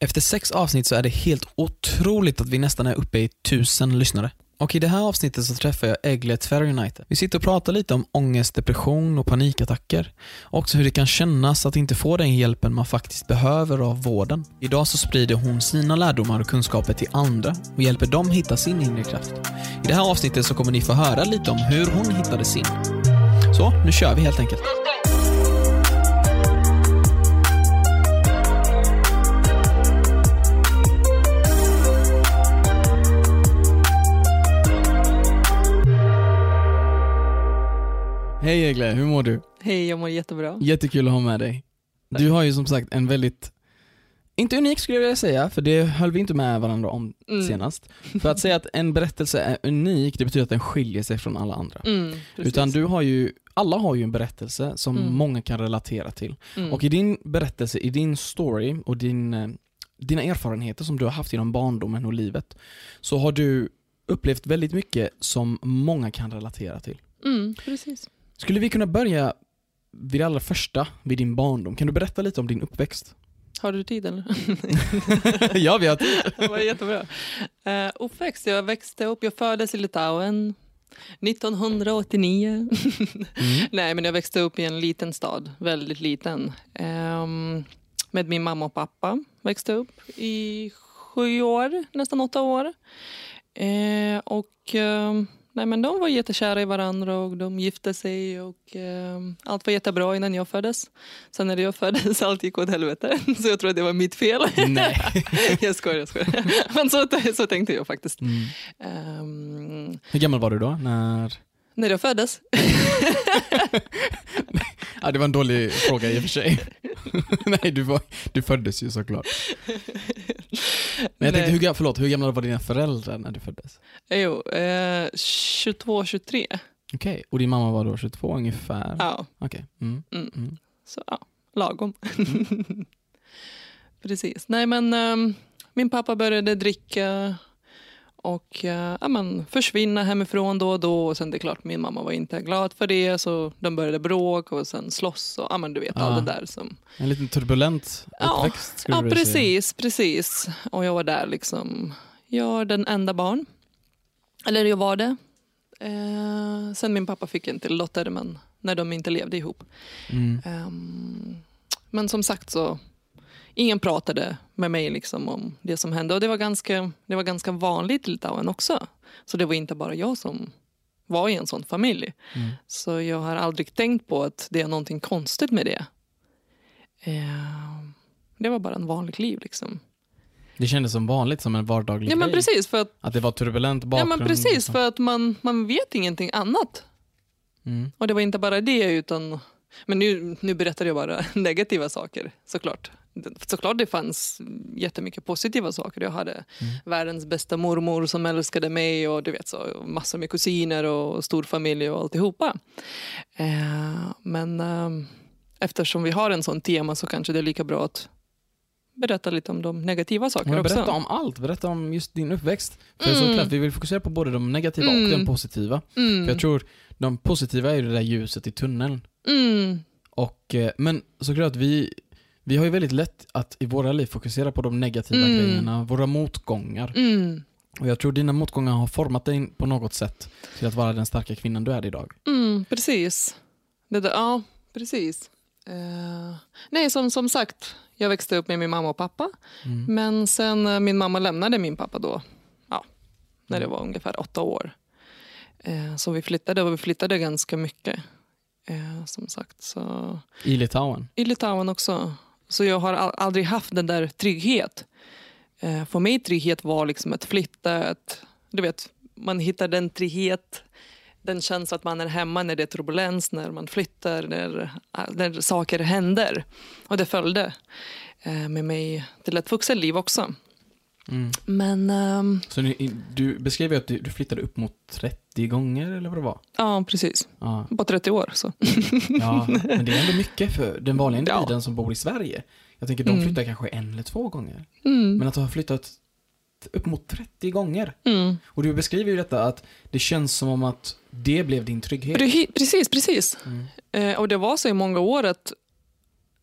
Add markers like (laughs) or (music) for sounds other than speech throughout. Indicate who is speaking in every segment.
Speaker 1: Efter sex avsnitt så är det helt otroligt att vi nästan är uppe i tusen lyssnare. Och i det här avsnittet så träffar jag Egle Tvärunited. Vi sitter och pratar lite om ångest, depression och panikattacker. Också hur det kan kännas att inte få den hjälpen man faktiskt behöver av vården. Idag så sprider hon sina lärdomar och kunskaper till andra och hjälper dem hitta sin inre kraft. I det här avsnittet så kommer ni få höra lite om hur hon hittade sin. Så, nu kör vi helt enkelt. Hej Egle, hur mår du?
Speaker 2: Hej, jag mår jättebra.
Speaker 1: Jättekul att ha med dig. Du har ju som sagt en väldigt, inte unik skulle jag vilja säga, för det höll vi inte med varandra om
Speaker 2: Mm.
Speaker 1: senast. (laughs) För att säga att en berättelse är unik, det betyder att den skiljer sig från alla andra.
Speaker 2: Mm.
Speaker 1: Utan du har ju, alla har ju en berättelse som
Speaker 2: Mm.
Speaker 1: många kan relatera till.
Speaker 2: mm.
Speaker 1: Och i din berättelse, i din story och din, eh, dina erfarenheter som du har haft genom barndomen och livet, så har du upplevt väldigt mycket som många kan relatera till.
Speaker 2: mm, precis.
Speaker 1: Skulle vi kunna börja vid det allra första, vid din barndom? Kan du berätta lite om din uppväxt?
Speaker 2: Har du tid eller? (laughs)
Speaker 1: ja, vi har (laughs)
Speaker 2: det var jättebra. Uh, uppväxt, jag växte upp, jag föddes i Litauen 1989.
Speaker 1: Mm. (laughs)
Speaker 2: Nej, men jag växte upp i en liten stad, väldigt liten. Ehm, med min mamma och pappa växte upp i sju år, nästan åtta år. Eh, och ehm, nej, men de var jättekära i varandra och de gifte sig och ehm, allt var jättebra innan jag föddes. Sen när jag (laughs) föddes allt gick åt helvete, (laughs) så jag tror att det var mitt fel.
Speaker 1: Nej. (laughs)
Speaker 2: jag skojar, jag skojar. Men så, så tänkte jag faktiskt.
Speaker 1: Mm.
Speaker 2: Ehm,
Speaker 1: Hur gammal var du då? När...
Speaker 2: när jag föddes?
Speaker 1: Ja, det var en dålig fråga i och för sig. Nej, du, var, du föddes ju såklart. Men jag tänkte, hur, förlåt, hur gamla var dina föräldrar när du föddes?
Speaker 2: Jo, eh, 22, 23.
Speaker 1: Okej, och din mamma var då 22 ungefär?
Speaker 2: Ja,
Speaker 1: Okej. Mm.
Speaker 2: Mm.
Speaker 1: Mm.
Speaker 2: så ja, lagom. (laughs) Precis. Nej, men ehm, min pappa började dricka och uh, ja, men, försvinna hemifrån då och då. Och sen det är klart, min mamma var inte glad för det så de började bråk och sen slåss och ja, men, du vet
Speaker 1: Ah.
Speaker 2: allt det där som
Speaker 1: En liten turbulent
Speaker 2: Ja,
Speaker 1: uppväxt skulle
Speaker 2: Ja,
Speaker 1: du vilja säga.
Speaker 2: precis, precis. Och jag var där liksom. Jag är den enda barn. Eller jag var det. Eh, sen min pappa fick en till dotter, men när de inte levde ihop.
Speaker 1: Mm.
Speaker 2: Ehm, men som sagt så, ingen pratade med mig liksom om det som hände. Och det var ganska, det var ganska vanligt i Litauen också. Så det var inte bara jag som var i en sån familj.
Speaker 1: Mm.
Speaker 2: Så jag har aldrig tänkt på att det är någonting konstigt med det. Ehm, det var bara en vanligt liv liksom.
Speaker 1: Det kändes som vanligt, som en vardaglig
Speaker 2: Ja men
Speaker 1: grej.
Speaker 2: precis, för att,
Speaker 1: Att det var turbulent
Speaker 2: ja,
Speaker 1: bakgrund.
Speaker 2: men
Speaker 1: och
Speaker 2: precis,
Speaker 1: så.
Speaker 2: för att man, man vet ingenting annat.
Speaker 1: Mm.
Speaker 2: Och det var inte bara det utan, men nu, nu berättar jag bara (laughs) negativa saker såklart. Såklart det fanns jättemycket positiva saker. Jag hade
Speaker 1: Mm.
Speaker 2: världens bästa mormor som älskade mig och du vet så, massor med kusiner och stor familj och alltihopa. Eh, men eh, eftersom vi har en sån tema så kanske det är lika bra att berätta lite om de negativa sakerna också.
Speaker 1: berätta om allt, berätta om just din uppväxt. För
Speaker 2: Mm.
Speaker 1: såklart, vi vill fokusera på både de negativa
Speaker 2: Mm.
Speaker 1: och de positiva.
Speaker 2: Mm.
Speaker 1: För jag tror de positiva är ju det där ljuset i tunneln.
Speaker 2: Mm.
Speaker 1: Och, eh, men såklart, vi, vi har ju väldigt lätt att i våra liv fokusera på de negativa
Speaker 2: Mm.
Speaker 1: grejerna, våra motgångar.
Speaker 2: Mm.
Speaker 1: Och jag tror dina motgångar har format dig på något sätt till att vara den starka kvinnan du är idag.
Speaker 2: Mm, precis. Det där, ja, precis. Eh, nej, som, som sagt, jag växte upp med min mamma och pappa.
Speaker 1: Mm.
Speaker 2: Men sen eh, min mamma lämnade min pappa då, ja, när det
Speaker 1: Mm.
Speaker 2: var ungefär åtta år. Eh, så vi flyttade och vi flyttade ganska mycket. Som sagt, så
Speaker 1: I Litauen.
Speaker 2: i Litauen också. Så jag har aldrig haft den där trygghet. Eh, för mig trygghet var liksom att flytta, att, du vet, man hittar den trygghet, den känslan att man är hemma när det är turbulens, när man flyttar, när, eh, när saker händer. Och det följde eh, med mig till ett vuxenliv också.
Speaker 1: Mm.
Speaker 2: Men ehm,
Speaker 1: Så ni, du beskrev ju att du, du flyttade upp mot 30 gånger, eller vad det var?
Speaker 2: ja, precis.
Speaker 1: Ja,
Speaker 2: På 30 år. Så.
Speaker 1: ja men det är ändå mycket för den vanliga
Speaker 2: Ja.
Speaker 1: individen som bor i Sverige. Jag tänker de
Speaker 2: Mm.
Speaker 1: flyttar kanske en eller två gånger.
Speaker 2: Mm.
Speaker 1: Men att du har flyttat upp mot 30 gånger.
Speaker 2: Mm.
Speaker 1: Och du beskriver ju detta att det känns som om att det blev din trygghet.
Speaker 2: Pre- Precis, precis.
Speaker 1: Mm.
Speaker 2: Eh, och det var så i många år att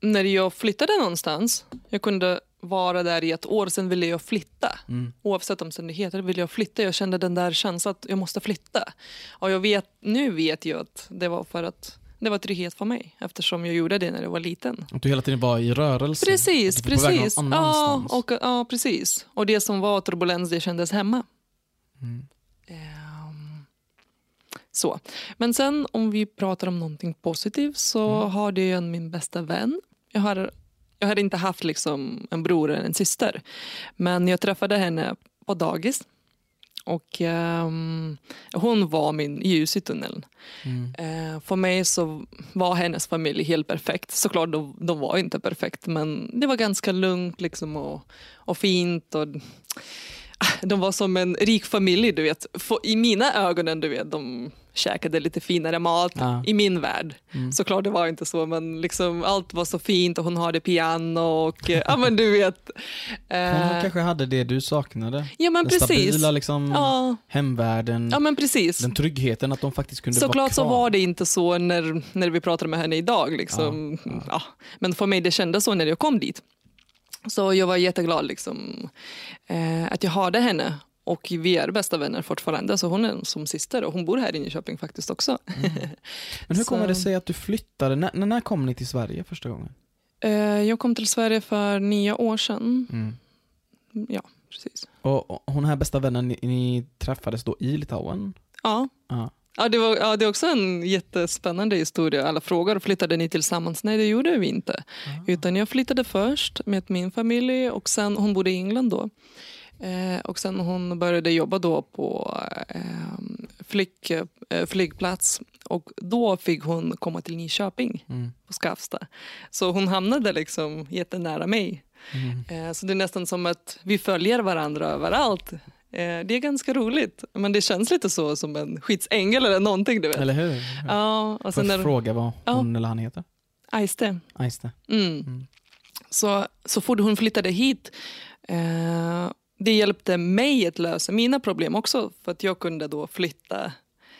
Speaker 2: när jag flyttade någonstans, jag kunde vara där i ett år, sen ville jag flytta.
Speaker 1: Mm.
Speaker 2: Oavsett omständigheter ville jag flytta. Jag kände den där känslan att jag måste flytta. Och jag vet, nu vet jag att det var för att det var trygghet för mig eftersom jag gjorde det när jag var liten.
Speaker 1: Att du hela tiden var i rörelse.
Speaker 2: Precis, precis. Ja, och, ja, precis. Och det som var turbulens, det kändes hemma.
Speaker 1: Mm.
Speaker 2: Ehm, så. Men sen om vi pratar om någonting positivt så
Speaker 1: Mm.
Speaker 2: har det en min bästa vän. Jag har, jag hade inte haft liksom en bror eller en syster. Men jag träffade henne på dagis. Och ehm, hon var min ljus i tunneln.
Speaker 1: Mm.
Speaker 2: Eh, för mig så var hennes familj helt perfekt. Såklart, de, de var inte perfekt men det var ganska lugnt liksom och, och fint. Och, ah, de var som en rik familj, du vet. För, I mina ögon, du vet, de käkade lite finare mat.
Speaker 1: Ja.
Speaker 2: I min värld.
Speaker 1: Mm.
Speaker 2: Såklart det var inte så, men liksom, allt var så fint och hon hade piano och eh, ja men du vet. (laughs)
Speaker 1: Hon
Speaker 2: Eh,
Speaker 1: kanske hade det du saknade.
Speaker 2: ja men
Speaker 1: Den
Speaker 2: precis.
Speaker 1: stabila liksom,
Speaker 2: Ja,
Speaker 1: hemvärlden,
Speaker 2: ja men precis.
Speaker 1: den tryggheten att de faktiskt kunde vara
Speaker 2: Såklart
Speaker 1: kvar.
Speaker 2: så var det inte så när, när vi pratade med henne idag. Liksom.
Speaker 1: Ja,
Speaker 2: Ja, Men för mig det kändes så när jag kom dit. Så jag var jätteglad liksom, eh, att jag hade henne. Och vi är bästa vänner fortfarande, så hon är som syster och hon bor här i Nyköping faktiskt också.
Speaker 1: Men hur kommer det (laughs) sig att du flyttade? När, när kom ni till Sverige första gången?
Speaker 2: Eh, jag kom till Sverige för nio år sedan.
Speaker 1: Mm.
Speaker 2: Ja, precis.
Speaker 1: Och, och hon här bästa vännen, ni, ni träffades då i Litauen?
Speaker 2: Ja.
Speaker 1: Ja.
Speaker 2: Ja, det, var, ja, det är också en jättespännande historia. Alla frågar, flyttade ni tillsammans? Nej, det gjorde vi inte. Utan jag flyttade först med min familj och sen, hon bodde i England då. Eh, och sen hon började jobba då på eh, flyg, eh, flygplats och då fick hon komma till Nyköping
Speaker 1: Mm.
Speaker 2: på Skavsta. Så hon hamnade liksom jättenära mig.
Speaker 1: Mm.
Speaker 2: Eh, så det är nästan som att vi följer varandra överallt. Det är ganska roligt, men det känns lite så som en skyddsängel eller någonting du vet.
Speaker 1: Eller hur?
Speaker 2: Ja, och
Speaker 1: Får
Speaker 2: sen
Speaker 1: jag
Speaker 2: när...
Speaker 1: fråga vad
Speaker 2: Ja.
Speaker 1: hon eller han heter?
Speaker 2: Aiste.
Speaker 1: Aiste.
Speaker 2: Mm.
Speaker 1: Mm.
Speaker 2: Så, så fort hon flyttade hit, eh, det hjälpte mig att lösa mina problem också. För att jag kunde då flytta,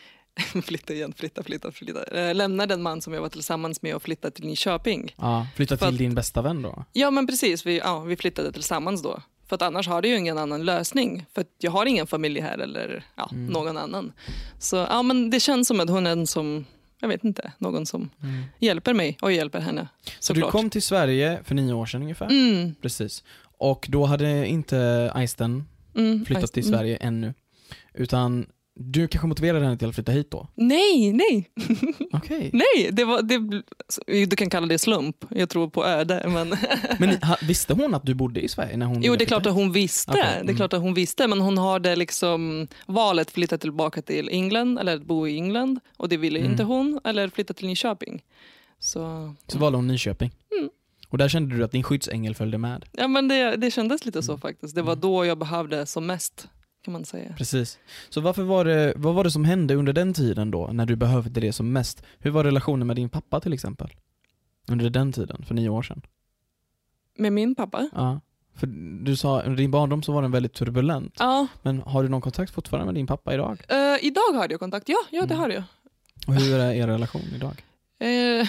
Speaker 2: (laughs) flytta igen, flytta, flytta, flytta. Eh, lämna den man som jag var tillsammans med och flytta till Nyköping.
Speaker 1: Ja, flytta till
Speaker 2: att-
Speaker 1: din bästa vän då?
Speaker 2: Ja men precis, vi, ja, vi flyttade tillsammans då. För att annars har det ju ingen annan lösning. För jag har ingen familj här eller ja,
Speaker 1: Mm.
Speaker 2: någon annan. Så ja, men det känns som att hon är en som, jag vet inte, någon som
Speaker 1: Mm.
Speaker 2: hjälper mig och hjälper henne.
Speaker 1: Så du
Speaker 2: Såklart.
Speaker 1: kom till Sverige för nio år sedan ungefär?
Speaker 2: Mm,
Speaker 1: Precis. Och då hade inte Aisten
Speaker 2: mm,
Speaker 1: flyttat till
Speaker 2: mm.
Speaker 1: Sverige ännu. Utan du kanske motiverade henne till att flytta hit då?
Speaker 2: Nej, nej, (laughs)
Speaker 1: Okej.
Speaker 2: nej. Det var, det, du kan kalla det slump. Jag tror på öde. Men (laughs)
Speaker 1: Men visste hon att du bodde i Sverige när hon
Speaker 2: jo, det är klart att hon visste.
Speaker 1: Okej,
Speaker 2: Det är
Speaker 1: mm.
Speaker 2: klart att hon visste. Men hon hade liksom valet flytta tillbaka till England eller att bo i England. Och det ville
Speaker 1: Mm.
Speaker 2: inte hon. Eller flytta till Nyköping. Så,
Speaker 1: Så valde hon Nyköping.
Speaker 2: Mm.
Speaker 1: Och där kände du att din skyddsängel följde med?
Speaker 2: ja, men det, det kändes lite så
Speaker 1: Mm.
Speaker 2: faktiskt. Det var
Speaker 1: Mm.
Speaker 2: då jag behövde som mest. Kan man säga.
Speaker 1: Precis. Så varför var det, vad var det som hände under den tiden då, när du behövde det som mest? Hur var relationen med din pappa till exempel? Under den tiden, för nio år sedan?
Speaker 2: Med min pappa?
Speaker 1: Ja. För du sa, under din barndom så var den väldigt turbulent.
Speaker 2: Ja.
Speaker 1: Men har du någon kontakt fortfarande med din pappa idag?
Speaker 2: Eh, idag har jag kontakt. Ja, ja det
Speaker 1: Mm.
Speaker 2: har jag.
Speaker 1: Och hur är er relation idag?
Speaker 2: Eh,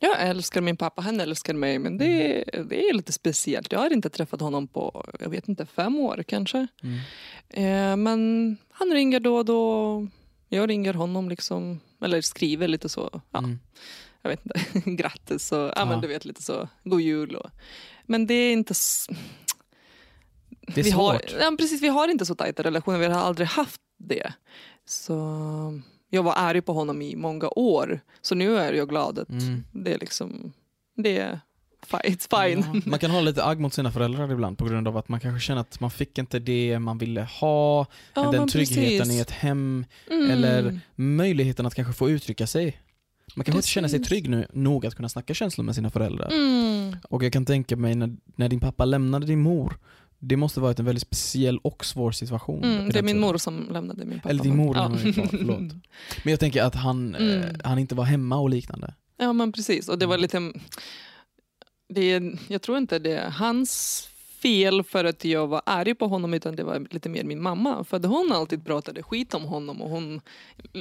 Speaker 2: jag älskar min pappa, han älskar mig men det, det är lite speciellt. Jag har inte träffat honom på, jag vet inte, fem år kanske.
Speaker 1: Mm.
Speaker 2: Eh, men han ringer då och då. Jag ringer honom liksom, eller skriver lite så, ja,
Speaker 1: Mm.
Speaker 2: jag vet inte, (laughs) grattis och ja,
Speaker 1: Ja.
Speaker 2: men du vet lite så, god jul och. Men det är inte
Speaker 1: Det är
Speaker 2: vi har,
Speaker 1: svårt.
Speaker 2: ja, precis, vi har inte så tajta relationer, vi har aldrig haft det. Så jag var arg på honom i många år. Så nu är jag glad att
Speaker 1: Mm.
Speaker 2: det är liksom, det är it's fine.
Speaker 1: Ja, man kan ha lite agg mot sina föräldrar ibland på grund av att man kanske känner att man fick inte det man ville ha,
Speaker 2: Ja,
Speaker 1: den tryggheten
Speaker 2: precis.
Speaker 1: i ett hem,
Speaker 2: Mm.
Speaker 1: eller möjligheten att kanske få uttrycka sig. Man kanske inte känner sig
Speaker 2: Precis.
Speaker 1: trygg nu, nog att kunna snacka känslor med sina föräldrar.
Speaker 2: Mm.
Speaker 1: Och jag kan tänka mig när, när din pappa lämnade din mor, det måste varit en väldigt speciell och svår situation.
Speaker 2: Mm, det är min mor som lämnade min pappa.
Speaker 1: Eller din mor
Speaker 2: ja.
Speaker 1: lämnade far, förlåt. (laughs) Men jag tänker att han, eh,
Speaker 2: Mm.
Speaker 1: han inte var hemma och liknande.
Speaker 2: Ja men precis, och det var
Speaker 1: Mm.
Speaker 2: lite, det jag tror inte det är hans fel för att jag var arg på honom utan det var lite mer min mamma. För att hon alltid pratade skit om honom och hon,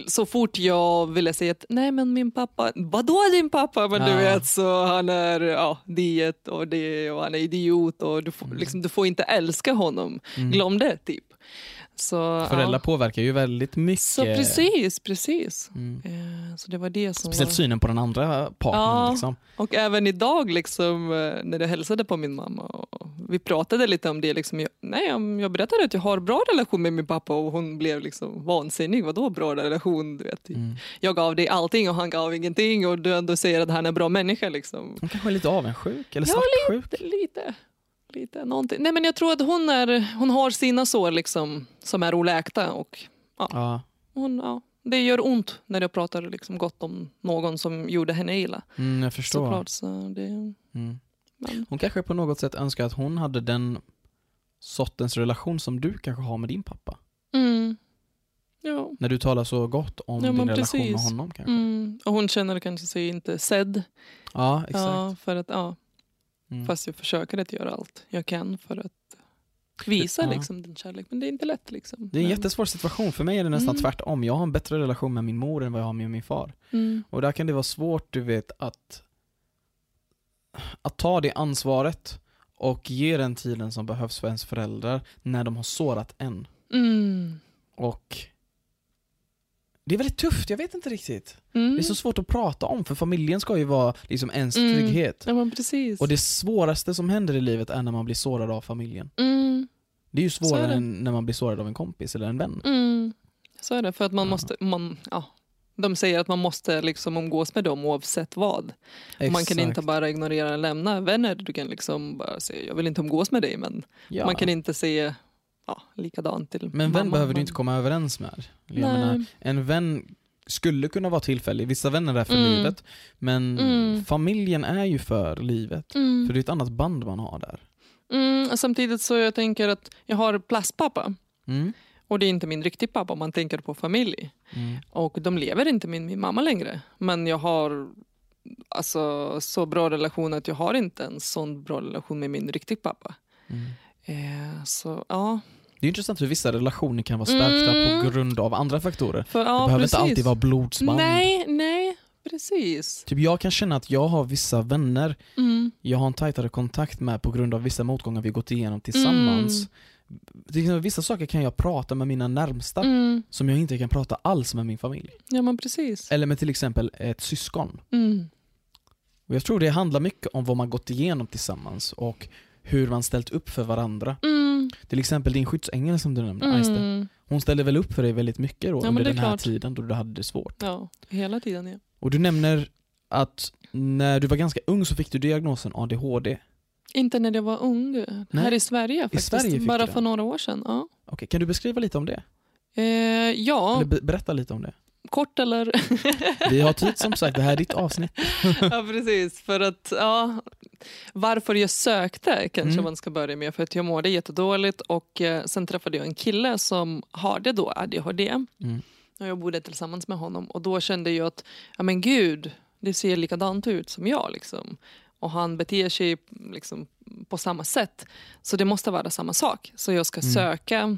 Speaker 2: så fort jag ville säga att nej men min pappa, vadå din pappa? Men du
Speaker 1: Ja.
Speaker 2: vet så han är ja, diet och det och han är idiot och du får, liksom, du får inte älska honom. Glöm det typ. Så,
Speaker 1: Föräldrar
Speaker 2: ja.
Speaker 1: påverkar ju väldigt mycket.
Speaker 2: så precis, precis.
Speaker 1: Mm.
Speaker 2: Eh, Så det var det som
Speaker 1: Speciellt
Speaker 2: var...
Speaker 1: synen på den andra partnern.
Speaker 2: Ja.
Speaker 1: Liksom.
Speaker 2: Och även idag liksom, eh, när jag hälsade på min mamma. Och vi pratade lite om det. Liksom, jag, nej, jag berättade att jag har bra relation med min pappa och hon blev liksom vansinnig. Vadå bra relation? Du vet.
Speaker 1: Mm.
Speaker 2: Jag gav dig allting och han gav ingenting och du ändå säger att han är en bra människa. Liksom.
Speaker 1: Hon kanske är lite avundsjuk eller
Speaker 2: Ja,
Speaker 1: svartsjuk.
Speaker 2: Det, lite. Lite någonting. Nej, men jag tror att hon, är, hon har sina sår liksom, som är oläkta. Och
Speaker 1: Ja.
Speaker 2: hon, ja, det gör ont när jag pratar liksom gott om någon som gjorde henne illa.
Speaker 1: Mm, jag förstår.
Speaker 2: Såklart. Så det,
Speaker 1: Mm.
Speaker 2: men,
Speaker 1: Hon kanske på något sätt önskar att hon hade den sortens relation som du kanske har med din pappa.
Speaker 2: mm, ja.
Speaker 1: När du talar så gott om
Speaker 2: Ja,
Speaker 1: din
Speaker 2: men
Speaker 1: relation med
Speaker 2: precis.
Speaker 1: honom kanske.
Speaker 2: Mm. Och hon känner kanske sig inte sedd.
Speaker 1: Ja, exakt.
Speaker 2: Ja, för att, ja.
Speaker 1: Mm.
Speaker 2: Fast jag försöker att göra allt jag kan för att visa
Speaker 1: Ja.
Speaker 2: liksom, den kärlek. Men det är inte lätt. Liksom.
Speaker 1: Det är en
Speaker 2: Men-
Speaker 1: jättesvår situation. För mig är det nästan
Speaker 2: Mm.
Speaker 1: tvärtom. Jag har en bättre relation med min mor än vad jag har med min far.
Speaker 2: Mm.
Speaker 1: Och där kan det vara svårt, du vet, att, att ta det ansvaret och ge den tiden som behövs för ens föräldrar när de har sårat en.
Speaker 2: Mm.
Speaker 1: Och det är väldigt tufft, jag vet inte riktigt.
Speaker 2: Mm.
Speaker 1: Det är så svårt att prata om, för familjen ska ju vara liksom ens
Speaker 2: Mm.
Speaker 1: trygghet.
Speaker 2: Ja, men precis.
Speaker 1: Och det svåraste som händer i livet är när man blir sårad av familjen.
Speaker 2: Mm.
Speaker 1: Det är ju
Speaker 2: är
Speaker 1: svårare
Speaker 2: det.
Speaker 1: än när man blir sårad av en kompis eller en vän.
Speaker 2: Mm. Så är det. För att man måste... Man, ja. De säger att man måste liksom umgås med dem oavsett vad. Och Man kan inte bara ignorera eller lämna vänner. Du kan liksom bara säga jag vill inte umgås med dig men
Speaker 1: ja.
Speaker 2: man kan inte säga ja, likadant till
Speaker 1: Men vän behöver du inte komma överens med. Menar, en vän skulle kunna vara tillfällig, vissa vänner är för
Speaker 2: Mm.
Speaker 1: livet. Men
Speaker 2: Mm.
Speaker 1: familjen är ju för livet.
Speaker 2: Mm.
Speaker 1: För det är ett annat band man har där.
Speaker 2: Mm, samtidigt så jag tänker att jag har plastpappa
Speaker 1: Mm.
Speaker 2: och det är inte min riktiga pappa om man tänker på familj.
Speaker 1: Mm.
Speaker 2: Och de lever inte med min mamma längre. Men jag har alltså, så bra relation att jag har inte en sån bra relation med min riktiga pappa. Eh, så ja.
Speaker 1: Det är intressant hur vissa relationer kan vara stärkta
Speaker 2: Mm.
Speaker 1: på grund av andra faktorer.
Speaker 2: För, ja
Speaker 1: det behöver
Speaker 2: precis.
Speaker 1: inte alltid vara blodsband.
Speaker 2: Nej, nej, precis.
Speaker 1: Typ jag kan känna att jag har vissa vänner
Speaker 2: Mm.
Speaker 1: jag har en tajtare kontakt med på grund av vissa motgångar vi gått igenom tillsammans. Till exempel, Vissa saker kan jag prata med mina närmsta
Speaker 2: Mm.
Speaker 1: som jag inte kan prata alls med min familj.
Speaker 2: Ja men precis.
Speaker 1: Eller med till exempel ett syskon.
Speaker 2: Mm.
Speaker 1: Och jag tror det handlar mycket om vad man gått igenom tillsammans och hur man ställt upp för varandra. Till exempel din skyddsängel som du nämnde, Aiste.
Speaker 2: Mm.
Speaker 1: Hon ställde väl upp för dig väldigt mycket då
Speaker 2: men
Speaker 1: under den här
Speaker 2: klart.
Speaker 1: tiden då du hade det svårt.
Speaker 2: Ja, hela tiden ja.
Speaker 1: Och du nämner att när du var ganska ung så fick du diagnosen ADHD.
Speaker 2: Inte när jag var ung. Här i Sverige faktiskt.
Speaker 1: Sverige fick
Speaker 2: Bara för några år sedan. Ja,
Speaker 1: Okej, kan du beskriva lite om det?
Speaker 2: eh, ja
Speaker 1: Eller be- berätta lite om det.
Speaker 2: Kort eller?
Speaker 1: Vi har tid som sagt, det här är ditt avsnitt. (laughs)
Speaker 2: ja precis. För att, ja, varför jag sökte kanske
Speaker 1: Mm.
Speaker 2: man ska börja med. För att jag mådde jättedåligt och eh, sen träffade jag en kille som hade då ADHD.
Speaker 1: Mm.
Speaker 2: Och jag bodde tillsammans med honom och då kände jag att, ja men gud, det ser likadant ut som jag liksom. Och han beter sig liksom på samma sätt. Så det måste vara samma sak. Så jag ska
Speaker 1: Mm.
Speaker 2: söka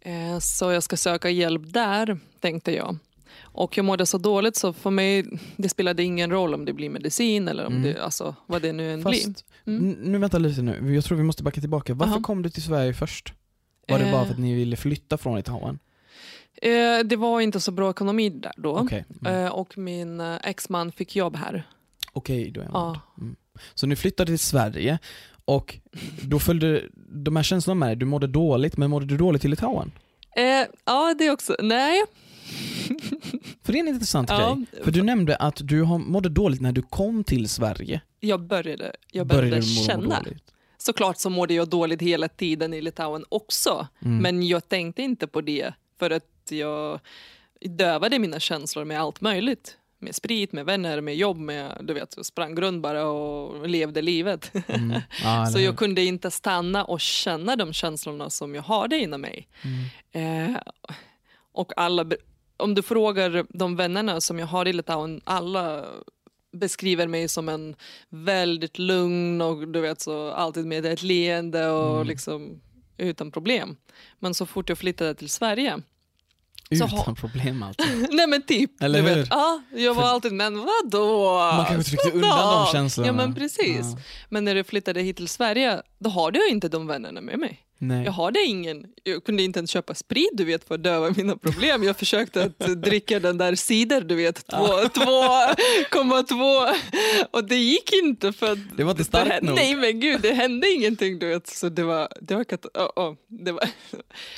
Speaker 2: eh, så jag ska söka hjälp där, tänkte jag. Och jag mådde så dåligt så för mig det spelade ingen roll om det blir medicin eller om
Speaker 1: Mm.
Speaker 2: det, alltså, vad det nu än blir.
Speaker 1: Fast,
Speaker 2: Mm.
Speaker 1: n- nu vänta lite nu, jag tror vi måste backa tillbaka. Varför
Speaker 2: Aha.
Speaker 1: kom du till Sverige först? Var det bara
Speaker 2: Eh.
Speaker 1: för att ni ville flytta från Litauen?
Speaker 2: Eh, det var inte så bra ekonomi där då.
Speaker 1: Okej, mm.
Speaker 2: Eh, och min eh, exman fick jobb här.
Speaker 1: Okej, då är jag
Speaker 2: Ja.
Speaker 1: Mm. Så ni flyttade till Sverige och då följde de här känslorna med dig, du mådde dåligt, men mådde du dåligt i Litauen?
Speaker 2: Eh, ja, det också. Nej.
Speaker 1: För det är en intressant
Speaker 2: Ja.
Speaker 1: grej. För du nämnde att du mådde dåligt när du kom till Sverige.
Speaker 2: Jag började, jag började,
Speaker 1: må
Speaker 2: känna. Såklart så mådde jag dåligt hela tiden i Litauen också.
Speaker 1: Mm.
Speaker 2: Men jag tänkte inte på det för att jag dövade mina känslor med allt möjligt. Med sprit, med vänner, med jobb, med, du vet, sprang runt bara och levde livet.
Speaker 1: Mm. (laughs) Eller
Speaker 2: så jag kunde inte stanna och känna de känslorna som jag hade inom mig.
Speaker 1: Mm.
Speaker 2: Eh, och alla, om du frågar de vännerna som jag har i Litauen, alla beskriver mig som en väldigt lugn och du vet så alltid med ett leende och
Speaker 1: Mm.
Speaker 2: liksom utan problem. Men så fort jag flyttade till Sverige
Speaker 1: Utan
Speaker 2: ha-
Speaker 1: problem alltid. (laughs)
Speaker 2: Nej men typ.
Speaker 1: Eller
Speaker 2: du
Speaker 1: hur?
Speaker 2: Vet, ja, jag var
Speaker 1: För-
Speaker 2: alltid, men vadå?
Speaker 1: Man kanske tryckte undan de känslorna.
Speaker 2: Ja men precis.
Speaker 1: Ja.
Speaker 2: Men när jag flyttade hit till Sverige, då hade jag inte de vännerna med mig.
Speaker 1: Nej.
Speaker 2: Jag hade ingen, jag kunde inte ens köpa sprit du vet för att döva mina problem. Jag försökte att (laughs) dricka den där cider du vet, 2,2 och det gick inte för att
Speaker 1: Det var inte starkt
Speaker 2: hände-
Speaker 1: nog.
Speaker 2: Nej men gud, det hände ingenting du vet. Så det var, det var, kat- oh, oh, det var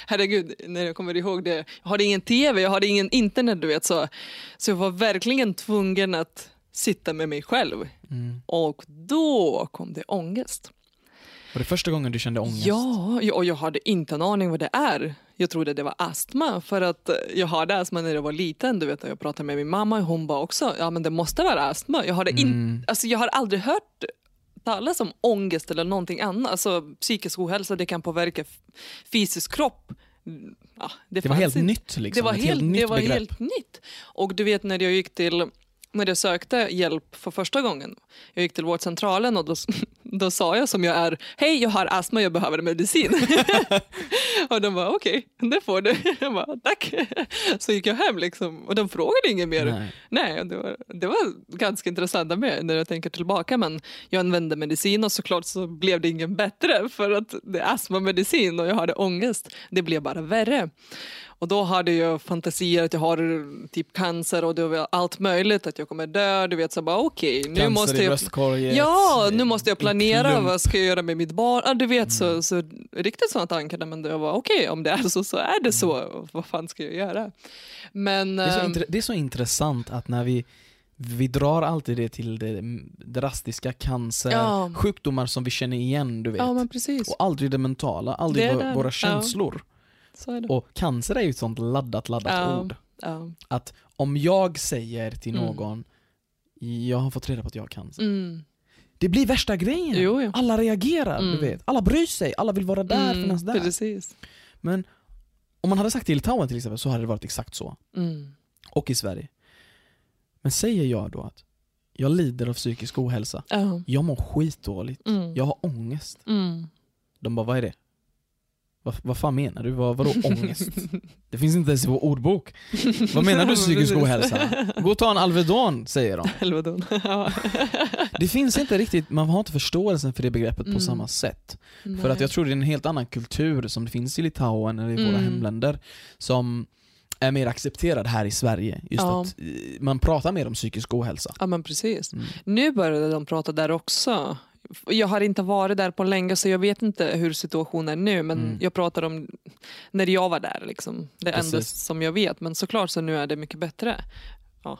Speaker 2: herregud, när jag kommer ihåg det. Jag hade ingen tv, jag hade ingen internet du vet. Så, så jag var verkligen tvungen att sitta med mig själv.
Speaker 1: Mm.
Speaker 2: Och då kom det ångest.
Speaker 1: Var det första gången du kände ångest?
Speaker 2: Ja, och jag hade inte en aning vad det är. Jag trodde det var astma för att eh, jag hade astma när jag var liten. Du vet, jag pratade med min mamma och hon bara också, ja men det måste vara astma. Jag, hade in,
Speaker 1: Mm.
Speaker 2: alltså, jag har aldrig hört talas om ångest eller någonting annat. Alltså psykisk ohälsa, det kan påverka fysisk kropp. Ja,
Speaker 1: Det var
Speaker 2: fanns
Speaker 1: helt
Speaker 2: inte.
Speaker 1: nytt liksom.
Speaker 2: Det var,
Speaker 1: Ett
Speaker 2: helt,
Speaker 1: nytt
Speaker 2: det var
Speaker 1: begrepp.
Speaker 2: helt nytt. Och du vet när jag gick till när jag sökte hjälp för första gången. Jag gick till vårdcentralen och då, då sa jag som jag är, hej jag har astma, jag behöver medicin. (laughs) (laughs) och de bara okej, det får du. (laughs) Jag bara tack. Så gick jag hem liksom och de frågade inget mer.
Speaker 1: Nej.
Speaker 2: Nej, det var, det var ganska intressant med när jag tänker tillbaka men jag använde medicin och såklart så blev det ingen bättre för att det är astmamedicin och jag hade ångest. Det blev bara värre. Och då hade jag fantasier att jag har typ cancer och det var allt möjligt, att jag kommer dö. Du vet så bara okej, nu
Speaker 1: Cancer
Speaker 2: måste
Speaker 1: i
Speaker 2: jag... Ja, nu måste jag planera.
Speaker 1: Mm.
Speaker 2: vad ska jag göra med mitt barn. Ja, du vet så, så riktigt sådana tankar. Men jag var okej, om det är så så är det så. Och Vad fan ska jag göra? Men...
Speaker 1: Det är, så
Speaker 2: ehm,
Speaker 1: det är så intressant att när vi vi drar alltid det till det drastiska, cancer,
Speaker 2: Ja.
Speaker 1: sjukdomar som vi känner igen, du vet.
Speaker 2: ja, men precis.
Speaker 1: Och aldrig det mentala, aldrig
Speaker 2: Det
Speaker 1: våra känslor. Och cancer är ju ett sånt laddat, laddat
Speaker 2: Ja.
Speaker 1: ord.
Speaker 2: Ja.
Speaker 1: Att om jag säger till
Speaker 2: Mm.
Speaker 1: någon, jag har fått reda på att jag har cancer.
Speaker 2: Mm.
Speaker 1: Det blir värsta grejen.
Speaker 2: Jo, jo.
Speaker 1: Alla reagerar,
Speaker 2: Mm.
Speaker 1: du vet. Alla bryr sig, alla vill vara där,
Speaker 2: Mm,
Speaker 1: finnas där.
Speaker 2: Precis.
Speaker 1: Men om man hade sagt till Litauen till exempel så hade det varit exakt så.
Speaker 2: Mm.
Speaker 1: Och i Sverige. Men säger jag då att jag lider av psykisk ohälsa,
Speaker 2: Ja.
Speaker 1: jag mår skitdåligt,
Speaker 2: Mm.
Speaker 1: jag har ångest.
Speaker 2: Mm.
Speaker 1: De bara, vad är det? Vad, vad fan menar du? Vad, vadå (laughs) ångest? Det finns inte ens i vår ordbok. Vad menar du (laughs) psykisk ohälsa? Gå och ta en Alvedon, säger de. (laughs)
Speaker 2: Helvedon. Ja.
Speaker 1: Det finns inte riktigt, man har inte förståelsen för det begreppet på
Speaker 2: Mm.
Speaker 1: samma sätt. För
Speaker 2: Nej.
Speaker 1: att jag tror det är en helt annan kultur som det finns i Litauen eller i våra
Speaker 2: Mm.
Speaker 1: hemländer som är mer accepterad här i Sverige. Just
Speaker 2: Ja.
Speaker 1: att eh, man pratar mer om psykisk ohälsa.
Speaker 2: Ja men precis.
Speaker 1: Mm.
Speaker 2: Nu började de prata där också. Jag har inte varit där på länge så jag vet inte hur situationen är nu men
Speaker 1: Mm.
Speaker 2: jag pratar om när jag var där. Liksom. Det enda som jag vet men såklart så nu är det mycket bättre. Ja,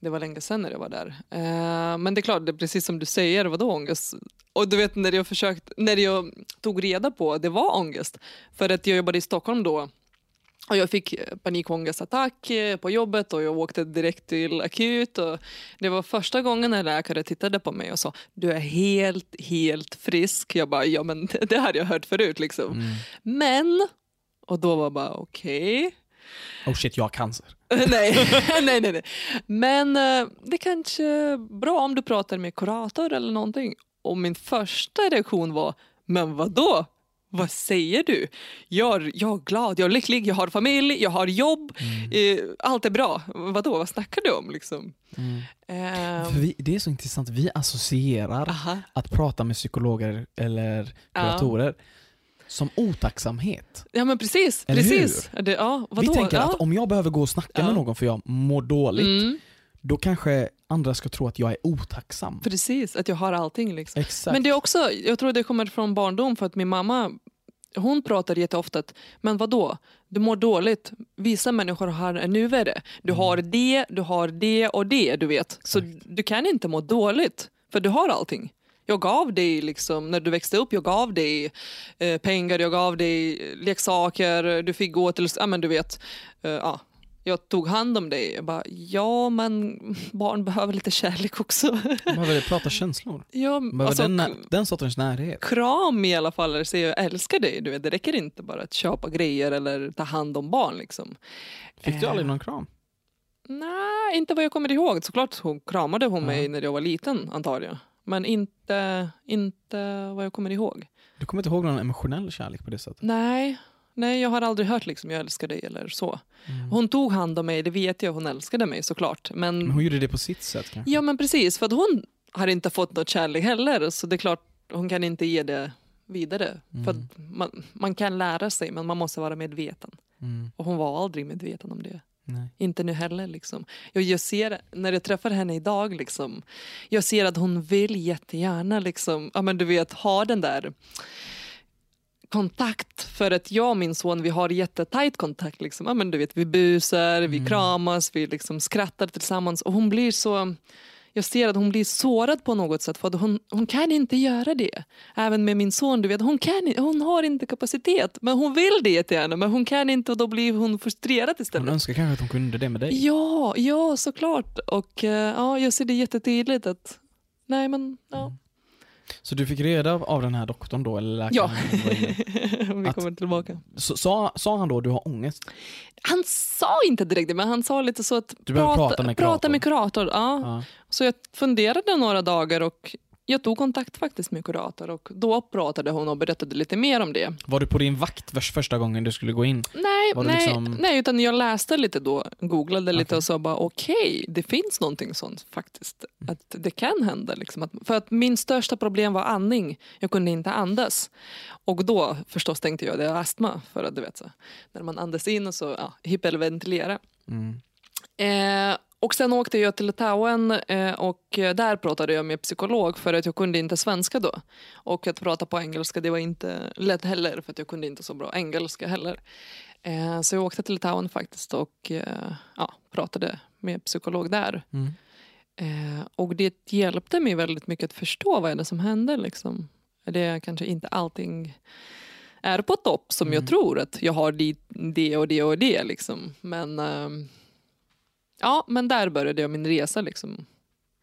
Speaker 2: det var länge sedan när jag var där. Eh, men det är klart, det är precis som du säger, vadå ångest? Och du vet när jag, försökt, när jag tog reda på det var ångest. För att jag jobbade i Stockholm då och jag fick eh, panikångestattack eh, på jobbet och jag åkte direkt till akut. Och det var första gången en läkare tittade på mig och sa du är helt, helt frisk. Jag bara, ja men (laughs) det, hade jag hört förut liksom.
Speaker 1: Mm.
Speaker 2: Men, och då var jag bara okej.
Speaker 1: Oh shit, jag har cancer. (laughs)
Speaker 2: nej, (laughs) nej, nej, nej. Men eh, det kanske är bra om du pratar med kurator eller någonting. Och min första reaktion var, men vad då? Vad säger du? Jag, jag är glad, jag är lycklig, jag har familj, jag har jobb,
Speaker 1: Mm.
Speaker 2: eh, allt är bra. Vadå, vad snackar du om? Liksom?
Speaker 1: Mm. För vi, det är så intressant, vi associerar
Speaker 2: aha.
Speaker 1: att prata med psykologer eller
Speaker 2: Ja.
Speaker 1: kuratorer som otacksamhet.
Speaker 2: Ja men precis,
Speaker 1: Eller
Speaker 2: precis. Det, ja, vadå?
Speaker 1: Vi tänker
Speaker 2: ja.
Speaker 1: att om jag behöver gå och snacka
Speaker 2: Ja.
Speaker 1: med någon för jag mår dåligt,
Speaker 2: Mm,
Speaker 1: då kanske andra ska tro att jag är otacksam.
Speaker 2: precis, att jag har allting. Liksom.
Speaker 1: Exakt.
Speaker 2: Men det är också, jag tror det kommer från barndom för att min mamma hon pratar jätteofta att, men vad då? Du mår dåligt. Vissa människor har ännu värre. Du har det, du har det och det, du vet. Så
Speaker 1: Mm. Exakt.
Speaker 2: du kan inte må dåligt, för du har allting. Jag gav dig, liksom, när du växte upp, jag gav dig eh, pengar, jag gav dig leksaker, du fick gå till, ja men du vet, eh, ja. Jag tog hand om dig. Jag bara, ja men (laughs) barn behöver lite kärlek också.
Speaker 1: Man behöver prata (laughs) känslor.
Speaker 2: ja,
Speaker 1: behöver
Speaker 2: alltså,
Speaker 1: den, den sortens närhet.
Speaker 2: kram i alla fall, eller säga jag älskar dig. Du vet, det räcker inte bara att köpa grejer eller ta hand om barn. Liksom.
Speaker 1: Fick du
Speaker 2: Eh.
Speaker 1: aldrig någon kram?
Speaker 2: Nej, inte vad jag kommer ihåg. Såklart hon kramade hon
Speaker 1: Ja.
Speaker 2: mig när jag var liten, antar jag. Men inte, inte vad jag kommer ihåg.
Speaker 1: Du kommer inte ihåg någon emotionell kärlek på det sättet?
Speaker 2: Nej, nej jag har aldrig hört liksom jag älskar dig eller så. Hon tog hand om mig, det vet jag, hon älskade mig såklart. Men,
Speaker 1: Men hon gjorde det på sitt sätt kanske?
Speaker 2: ja men precis, för att hon har inte fått något kärlek heller. Så det är klart, hon kan inte ge det vidare. För att man, man kan lära sig, men man måste vara medveten.
Speaker 1: Mm.
Speaker 2: Och hon var aldrig medveten om det.
Speaker 1: Nej.
Speaker 2: Inte nu heller. Liksom. Jag, jag ser, när jag träffar henne idag, liksom, jag ser att hon vill jättegärna liksom, ja, men du vet, ha den där kontakt. För att jag och min son vi har jättetajt kontakt. Liksom. Ja, men du vet, vi busar, vi kramas, vi liksom skrattar tillsammans. Och hon blir så... Jag ser att hon blir sårad på något sätt för att hon, hon kan inte göra det. Även med min son, du vet, hon, kan, hon har inte kapacitet. Men hon vill det jättegärna, men hon kan inte och då blir hon frustrerad istället.
Speaker 1: Hon önskar kanske att hon kunde det med dig?
Speaker 2: Ja, ja såklart. Och eh, ja, jag ser det jättetydligt att nej men ja.
Speaker 1: Så du fick reda av- den här doktorn då, eller läkaren?
Speaker 2: Ja. (laughs) Vi kommer tillbaka.
Speaker 1: Sa, sa han då du har ångest?
Speaker 2: Han sa inte direkt det, men han sa lite så att
Speaker 1: Du behöver prata med kurator.
Speaker 2: prata med kurator. Ja.
Speaker 1: Ja.
Speaker 2: Så jag funderade några dagar och jag tog kontakt faktiskt med kurator och då pratade hon och berättade lite mer om det.
Speaker 1: Var du på din vakt för- första gången du skulle gå in?
Speaker 2: Nej, nej,
Speaker 1: liksom-
Speaker 2: nej, utan jag läste lite då, googlade lite
Speaker 1: Okej.
Speaker 2: och sa bara okej, det finns någonting sånt faktiskt. Att det kan hända. Liksom. Att, för att min största problem var andning. Jag kunde inte andas. Och då förstås tänkte jag det är astma. För att du vet så, när man andas in och så ja, hyperventilera.
Speaker 1: Mm.
Speaker 2: Eh, och sen åkte jag till Litauen eh, och där pratade jag med psykolog för att jag kunde inte svenska då. Och att prata på engelska det var inte lätt heller för att jag kunde inte så bra engelska heller. Eh, så jag åkte till Litauen faktiskt och eh, ja, pratade med psykolog där.
Speaker 1: Mm.
Speaker 2: Och det hjälpte mig väldigt mycket att förstå vad är det som händer. Liksom. Det är kanske inte allting är på topp som jag tror att jag har det, det och det och det. Liksom. Men, ehm, ja, men där började jag min resa liksom,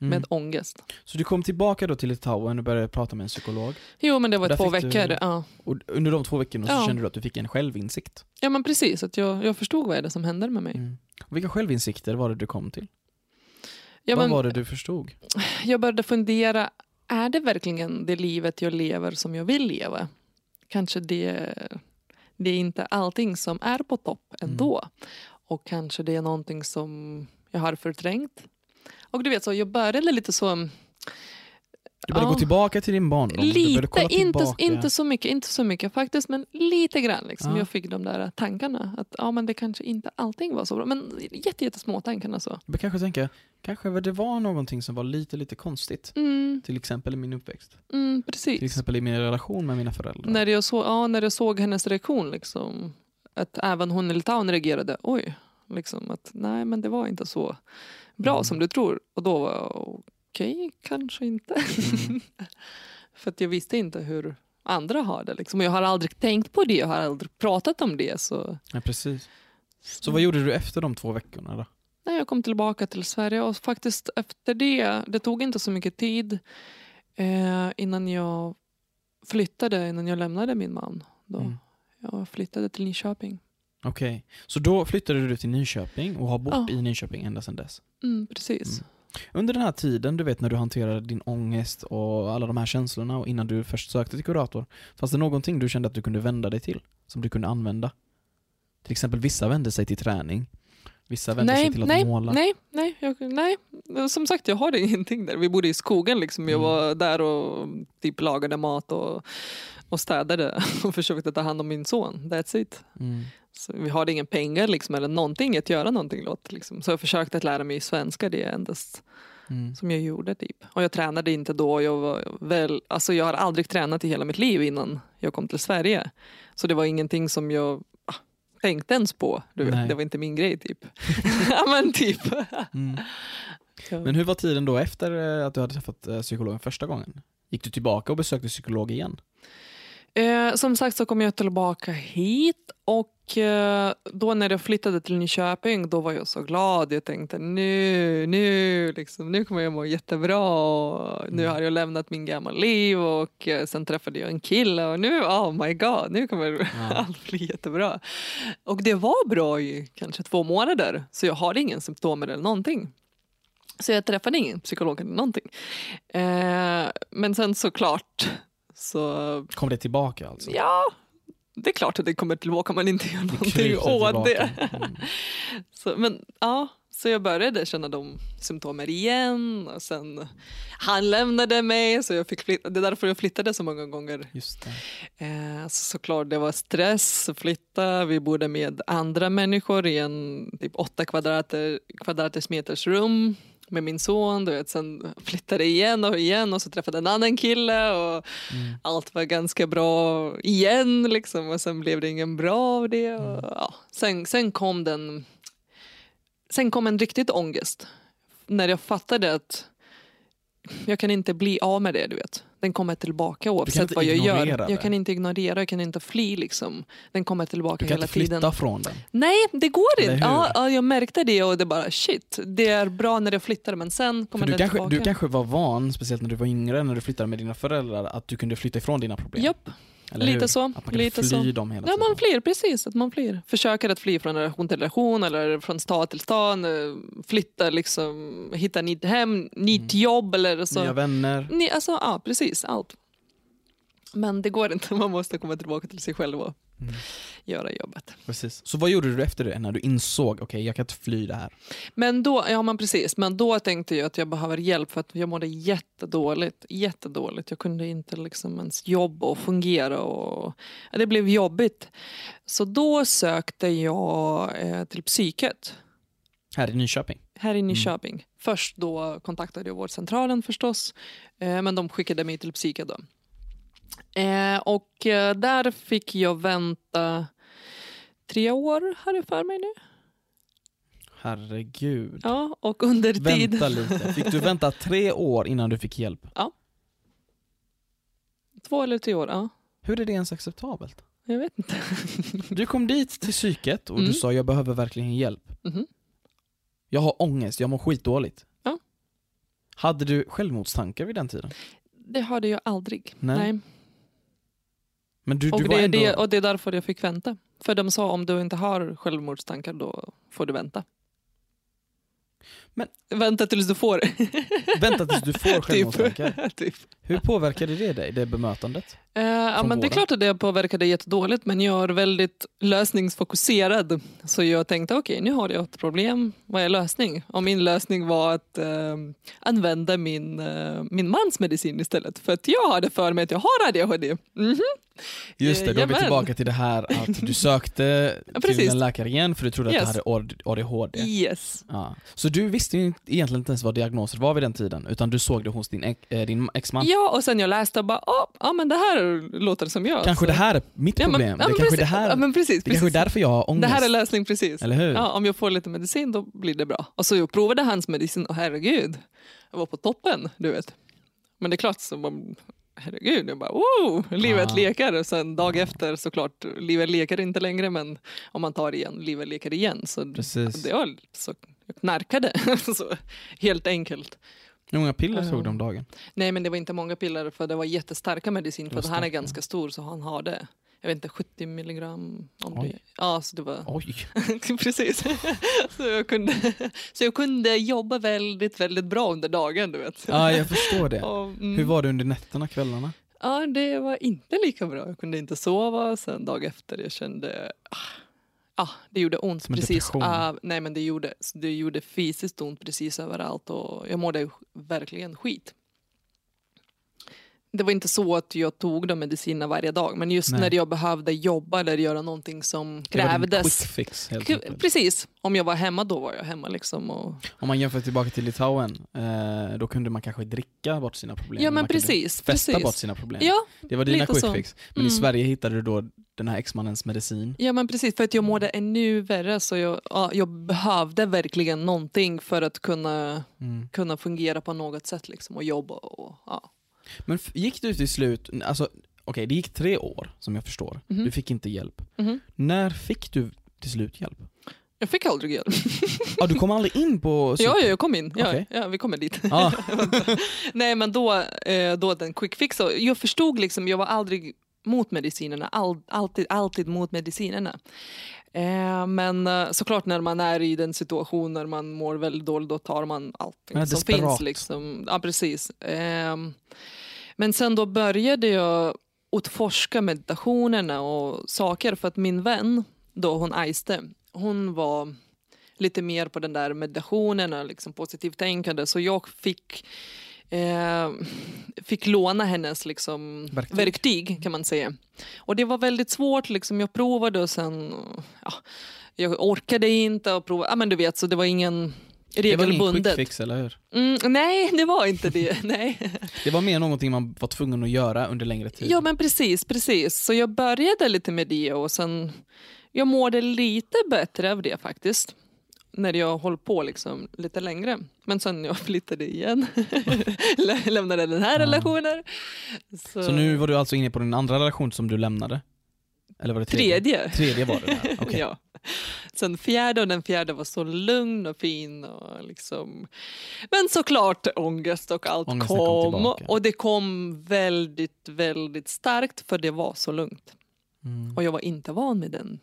Speaker 1: Mm.
Speaker 2: med ångest.
Speaker 1: Så du kom tillbaka då till Litauen och började prata med en psykolog.
Speaker 2: Jo men det var två
Speaker 1: fick du-
Speaker 2: veckor. Ja.
Speaker 1: Och under de två veckorna så
Speaker 2: Ja.
Speaker 1: kände du att du fick en självinsikt.
Speaker 2: ja men precis, att jag, jag förstod vad är det som händer med mig.
Speaker 1: Mm. Vilka självinsikter var det du kom till?
Speaker 2: Ja,
Speaker 1: Vad
Speaker 2: men,
Speaker 1: var det du förstod?
Speaker 2: Jag började fundera, är det verkligen det livet jag lever som jag vill leva? Kanske det, det är inte allting som är på topp ändå. Och kanske det är någonting som jag har förträngt. Och du vet, så jag började lite så...
Speaker 1: Du började
Speaker 2: Ja.
Speaker 1: gå tillbaka till din barndom?
Speaker 2: Lite, inte, inte så mycket, inte så mycket faktiskt, men lite grann. Liksom.
Speaker 1: Ja.
Speaker 2: Jag fick de där tankarna. Att ja, men det kanske inte allting var så bra. Men jätte, jättesmå tankar. Alltså.
Speaker 1: Jag kanske tänka, kanske det var någonting som var lite, lite konstigt.
Speaker 2: Mm,
Speaker 1: Till exempel i min uppväxt.
Speaker 2: mm,
Speaker 1: Till
Speaker 2: precis.
Speaker 1: exempel i min relation med mina föräldrar.
Speaker 2: När jag, så, ja, när jag såg hennes reaktion, liksom, att även hon i Litauen reagerade, oj, liksom, att nej men det var inte så bra
Speaker 1: Mm.
Speaker 2: som du tror. Och då var jag, okej, kanske inte.
Speaker 1: Mm. (laughs)
Speaker 2: För att jag visste inte hur andra har det. Liksom. Och jag har aldrig tänkt på det, jag har aldrig pratat om det. Så,
Speaker 1: Ja, precis. Så vad gjorde du efter de två veckorna då?
Speaker 2: Nej, jag kom tillbaka till Sverige och faktiskt efter det, det tog inte så mycket tid eh, innan jag flyttade, innan jag lämnade min man. Då.
Speaker 1: Mm.
Speaker 2: Jag flyttade till Nyköping.
Speaker 1: Okej, så då flyttade du till Nyköping och har bott
Speaker 2: Ja.
Speaker 1: i Nyköping ända sedan dess?
Speaker 2: Mm, precis.
Speaker 1: Mm. Under den här tiden, du vet när du hanterade din ångest och alla de här känslorna och innan du först sökte till kurator, fanns det någonting du kände att du kunde vända dig till? Som du kunde använda? Till exempel vissa vände sig till träning, vissa vände
Speaker 2: Nej,
Speaker 1: sig till att
Speaker 2: nej,
Speaker 1: måla.
Speaker 2: nej, nej, jag, nej. Som sagt, jag har (laughs) ingenting där. Vi bodde i skogen. Liksom. Jag
Speaker 1: Mm.
Speaker 2: var där och typ lagade mat och, och städade (laughs) och försökte ta hand om min son. That's it.
Speaker 1: Mm.
Speaker 2: Så vi hade inga pengar liksom, eller någonting att göra någonting åt. Liksom. Så jag försökte att lära mig svenska, det är endast
Speaker 1: Mm.
Speaker 2: som jag gjorde. Typ. Och jag tränade inte då. Jag, var väl, alltså jag har aldrig tränat i hela mitt liv innan jag kom till Sverige. Så det var ingenting som jag ah, tänkte ens på. Du vet.
Speaker 1: Nej.
Speaker 2: Det var inte min grej typ. (laughs) men typ.
Speaker 1: Mm. (laughs) Men hur var tiden då efter eh, att du hade träffat eh, psykologen första gången? Gick du tillbaka och besökte psykolog igen?
Speaker 2: Eh, som sagt så kom jag tillbaka hit och eh, då när jag flyttade till Nyköping då var jag så glad. Jag tänkte nu, nu, liksom, nu kommer jag må jättebra. Och nu
Speaker 1: Mm.
Speaker 2: har jag lämnat min gamla liv och eh, sen träffade jag en kille och nu, oh my god, nu kommer (laughs)
Speaker 1: Ja.
Speaker 2: allt bli jättebra. Och det var bra i kanske två månader så jag har ingen symptom eller någonting. Så jag träffade ingen psykolog eller någonting. Eh, men sen såklart så
Speaker 1: Kom det tillbaka alltså?
Speaker 2: Ja, det är klart att det kommer tillbaka om man inte gör någonting åt det.
Speaker 1: Mm. (laughs)
Speaker 2: Så, men ja, så jag började känna de symptomen igen och sen han lämnade mig så jag fick flytta. Det är därför jag flyttade så många gånger.
Speaker 1: Just.
Speaker 2: Eh, så såklart det var stress att flytta. Vi bodde med andra människor i en typ åtta kvadrater, kvadraters meters rum med min son. Du vet. Sen flyttade igen och igen och så träffade en annan kille och
Speaker 1: Mm.
Speaker 2: allt var ganska bra igen liksom och sen blev det ingen bra av det. Och, ja. sen, sen kom den Sen kom en riktigt ångest. När jag fattade att jag kan inte bli av med det, du vet. Den kommer tillbaka oavsett vad jag gör.
Speaker 1: det.
Speaker 2: Jag kan inte ignorera, jag kan inte fly liksom. Den kommer tillbaka
Speaker 1: Du kan
Speaker 2: hela
Speaker 1: inte flytta
Speaker 2: tiden.
Speaker 1: från den.
Speaker 2: Nej, det går inte. Ja, ja, jag märkte det och det bara shit. Det är bra när jag flyttar men sen kommer
Speaker 1: För du,
Speaker 2: den
Speaker 1: kanske,
Speaker 2: tillbaka.
Speaker 1: du kanske var van, speciellt när du var yngre, när du flyttade med dina föräldrar, att du kunde flytta ifrån dina problem.
Speaker 2: Japp,
Speaker 1: Eller
Speaker 2: lite
Speaker 1: hur?
Speaker 2: så.
Speaker 1: Att man kunde
Speaker 2: Lite
Speaker 1: fly
Speaker 2: så.
Speaker 1: dem hela
Speaker 2: Ja,
Speaker 1: tiden.
Speaker 2: man flyr, precis. Att man flyr. Försöker att fly från relation till relation eller från stad till stad. eh, Flytta, liksom, hitta nytt hem, nytt jobb eller så.
Speaker 1: Nya vänner.
Speaker 2: Ni, alltså, ja, precis. Allt. Men det går inte. (laughs) Man måste komma tillbaka till sig själv och
Speaker 1: Mm.
Speaker 2: göra jobbet.
Speaker 1: Precis. Så vad gjorde du efter det, när du insåg, okej jag kan inte fly det här?
Speaker 2: Men då, ja men precis, men då tänkte jag att jag behöver hjälp för att jag mådde jättedåligt. Jättedåligt. Jag kunde inte liksom ens jobba och fungera och ja, det blev jobbigt. Så då sökte jag eh, till psyket
Speaker 1: Här i Nyköping?
Speaker 2: här i Nyköping. Först då kontaktade jag vårdcentralen förstås, eh, men de skickade mig till psyket då. Eh, och eh, där fick jag vänta tre år, har jag för mig nu.
Speaker 1: Herregud.
Speaker 2: Ja, och under tid...
Speaker 1: Vänta lite. Fick du vänta (laughs) tre år innan du fick hjälp?
Speaker 2: Två eller tre år, ja.
Speaker 1: Hur är det ens acceptabelt?
Speaker 2: Jag vet inte. (laughs)
Speaker 1: Du kom dit till psyket och du
Speaker 2: Mm.
Speaker 1: sa jag behöver verkligen hjälp.
Speaker 2: Mhm.
Speaker 1: Jag har ångest, jag mår skitdåligt.
Speaker 2: Ja.
Speaker 1: Hade du självmordstankar vid den tiden?
Speaker 2: Det hade jag aldrig.
Speaker 1: Nej. Men du,
Speaker 2: Och,
Speaker 1: du
Speaker 2: det,
Speaker 1: ändå...
Speaker 2: det, och det är därför jag fick vänta. För de sa om du inte har självmordstankar då får du vänta.
Speaker 1: Men-
Speaker 2: Vänta tills du får. (laughs)
Speaker 1: Vänta tills du får självmordstankar.
Speaker 2: typ.
Speaker 1: Hur påverkade det dig, det bemötandet?
Speaker 2: Eh, ja, men det är klart att det påverkade jättedåligt men jag är väldigt lösningsfokuserad. Så jag tänkte okej nu har jag ett problem, vad är lösning? Och min lösning var att eh, använda min, eh, min mans medicin istället. För att jag hade för mig att jag har ADHD. Mhm.
Speaker 1: Just det, då är vi tillbaka till det här att du sökte (laughs) till en läkare igen för du trodde att
Speaker 2: Yes.
Speaker 1: du hade ADHD.
Speaker 2: Yes.
Speaker 1: Ja. Så du visste ju inte- egentligen inte ens vad diagnoser var vid den tiden, utan du såg det hos din, eh, din exman.
Speaker 2: Ja, och sen jag läste och bara, ja men det här låter som jag.
Speaker 1: Kanske
Speaker 2: Så-
Speaker 1: det här är mitt
Speaker 2: Ja, men-
Speaker 1: problem.
Speaker 2: ja,
Speaker 1: det
Speaker 2: men
Speaker 1: kanske är
Speaker 2: precis.
Speaker 1: det här,
Speaker 2: Ja, men precis,
Speaker 1: det kanske är
Speaker 2: precis.
Speaker 1: därför jag har
Speaker 2: Det
Speaker 1: ångest.
Speaker 2: här är lösning precis.
Speaker 1: Eller hur?
Speaker 2: Ja, om jag får lite medicin då blir det bra. Och så jag provade hans medicin och herregud, jag var på toppen, du vet. Men det är klart, så man, herregud, jag bara wow, livet
Speaker 1: Ah.
Speaker 2: leker. Och sen dag efter såklart, livet leker inte längre men om man tar igen, livet leker igen. Så
Speaker 1: Precis.
Speaker 2: det var så, knarkade, (laughs) så, helt enkelt.
Speaker 1: Hur många piller tog du om dagen?
Speaker 2: Nej men det var inte många piller för det var jättestarka medicin för han är ganska stor så han har det. Jag vet inte, 70 milligram om
Speaker 1: Oj.
Speaker 2: det. Ja, så det var
Speaker 1: Oj. (laughs)
Speaker 2: Precis. (laughs) så, jag kunde, så jag kunde jobba väldigt, väldigt bra under dagen, du vet.
Speaker 1: Ja, jag förstår det.
Speaker 2: Och, mm,
Speaker 1: Hur var det under nätterna, kvällarna?
Speaker 2: Ja, det var inte lika bra. Jag kunde inte sova. Sen dag efter jag kände... Ah, ah, det gjorde ont
Speaker 1: Som
Speaker 2: precis. Ah, nej, men det gjorde, det gjorde fysiskt ont precis överallt och jag mådde verkligen skit. Det var inte så att jag tog de medicinerna varje dag, men just
Speaker 1: Nej.
Speaker 2: när jag behövde jobba eller göra någonting som
Speaker 1: Det
Speaker 2: krävdes.
Speaker 1: quick fix.
Speaker 2: Precis. Om jag var hemma då var jag hemma. Liksom och...
Speaker 1: Om man jämför tillbaka till Litauen, eh, då kunde man kanske dricka bort sina problem.
Speaker 2: Ja men precis.
Speaker 1: Festa
Speaker 2: precis.
Speaker 1: bort sina problem.
Speaker 2: Ja,
Speaker 1: det var dina quick
Speaker 2: så.
Speaker 1: fix. Men i
Speaker 2: Mm.
Speaker 1: Sverige hittade du då den här exmannens medicin.
Speaker 2: ja men precis. För att jag mådde ännu värre så jag, ja, jag behövde verkligen någonting för att kunna,
Speaker 1: Mm.
Speaker 2: kunna fungera på något sätt liksom, och jobba. Och, ja.
Speaker 1: Men gick du till slut, alltså okej det gick tre år som jag förstår.
Speaker 2: Mhm.
Speaker 1: Du fick inte hjälp.
Speaker 2: Mhm.
Speaker 1: När fick du till slut hjälp?
Speaker 2: Jag fick aldrig hjälp.
Speaker 1: Ja, du kom aldrig in på (laughs)
Speaker 2: Ja, ja, jag kom in. Ja,
Speaker 1: Okej.
Speaker 2: ja, vi kommer dit.
Speaker 1: Ja. (laughs)
Speaker 2: Nej men då, eh, då den quick fix, jag förstod liksom, jag var aldrig mot medicinerna, all, alltid, alltid mot medicinerna. Eh, men eh, såklart när man är i den situationen när man mår väldigt dåligt, då tar man allting
Speaker 1: är
Speaker 2: som
Speaker 1: desperat.
Speaker 2: finns. Liksom. Ja, precis. Eh, men sen då började jag utforska meditationerna och saker för att min vän, då hon Aiste, hon var lite mer på den där meditationen och liksom positivt tänkande så jag fick eh, fick låna hennes liksom,
Speaker 1: Verktyg.
Speaker 2: verktyg. kan man säga. Och det var väldigt svårt, liksom, jag provade och sen ja, jag orkade inte och prova. Ja, men du vet, så det var ingen
Speaker 1: Det var ingen quick
Speaker 2: regelbundet.
Speaker 1: fix, eller hur?
Speaker 2: Mm, nej, det var inte det. (laughs) nej.
Speaker 1: Det var mer någonting man var tvungen att göra under längre tid.
Speaker 2: Ja men precis, precis. Så jag började lite med det och sen jag mådde lite bättre av det faktiskt. När jag höll på liksom lite längre. Men sen jag flyttade igen. (laughs) Lä- Lämnade den här
Speaker 1: Ja.
Speaker 2: relationen. Så,
Speaker 1: Så nu var du alltså inne på din andra relation som du lämnade? Eller var det tredje?
Speaker 2: tredje.
Speaker 1: Tredje var det (laughs) okej.
Speaker 2: Ja. Sen fjärde och den fjärde var så lugn och fin. Och liksom. Men såklart ångest och allt
Speaker 1: Ångesten
Speaker 2: kom.
Speaker 1: kom
Speaker 2: och det kom väldigt, väldigt starkt för det var så lugnt.
Speaker 1: Mm.
Speaker 2: Och jag var inte van med den.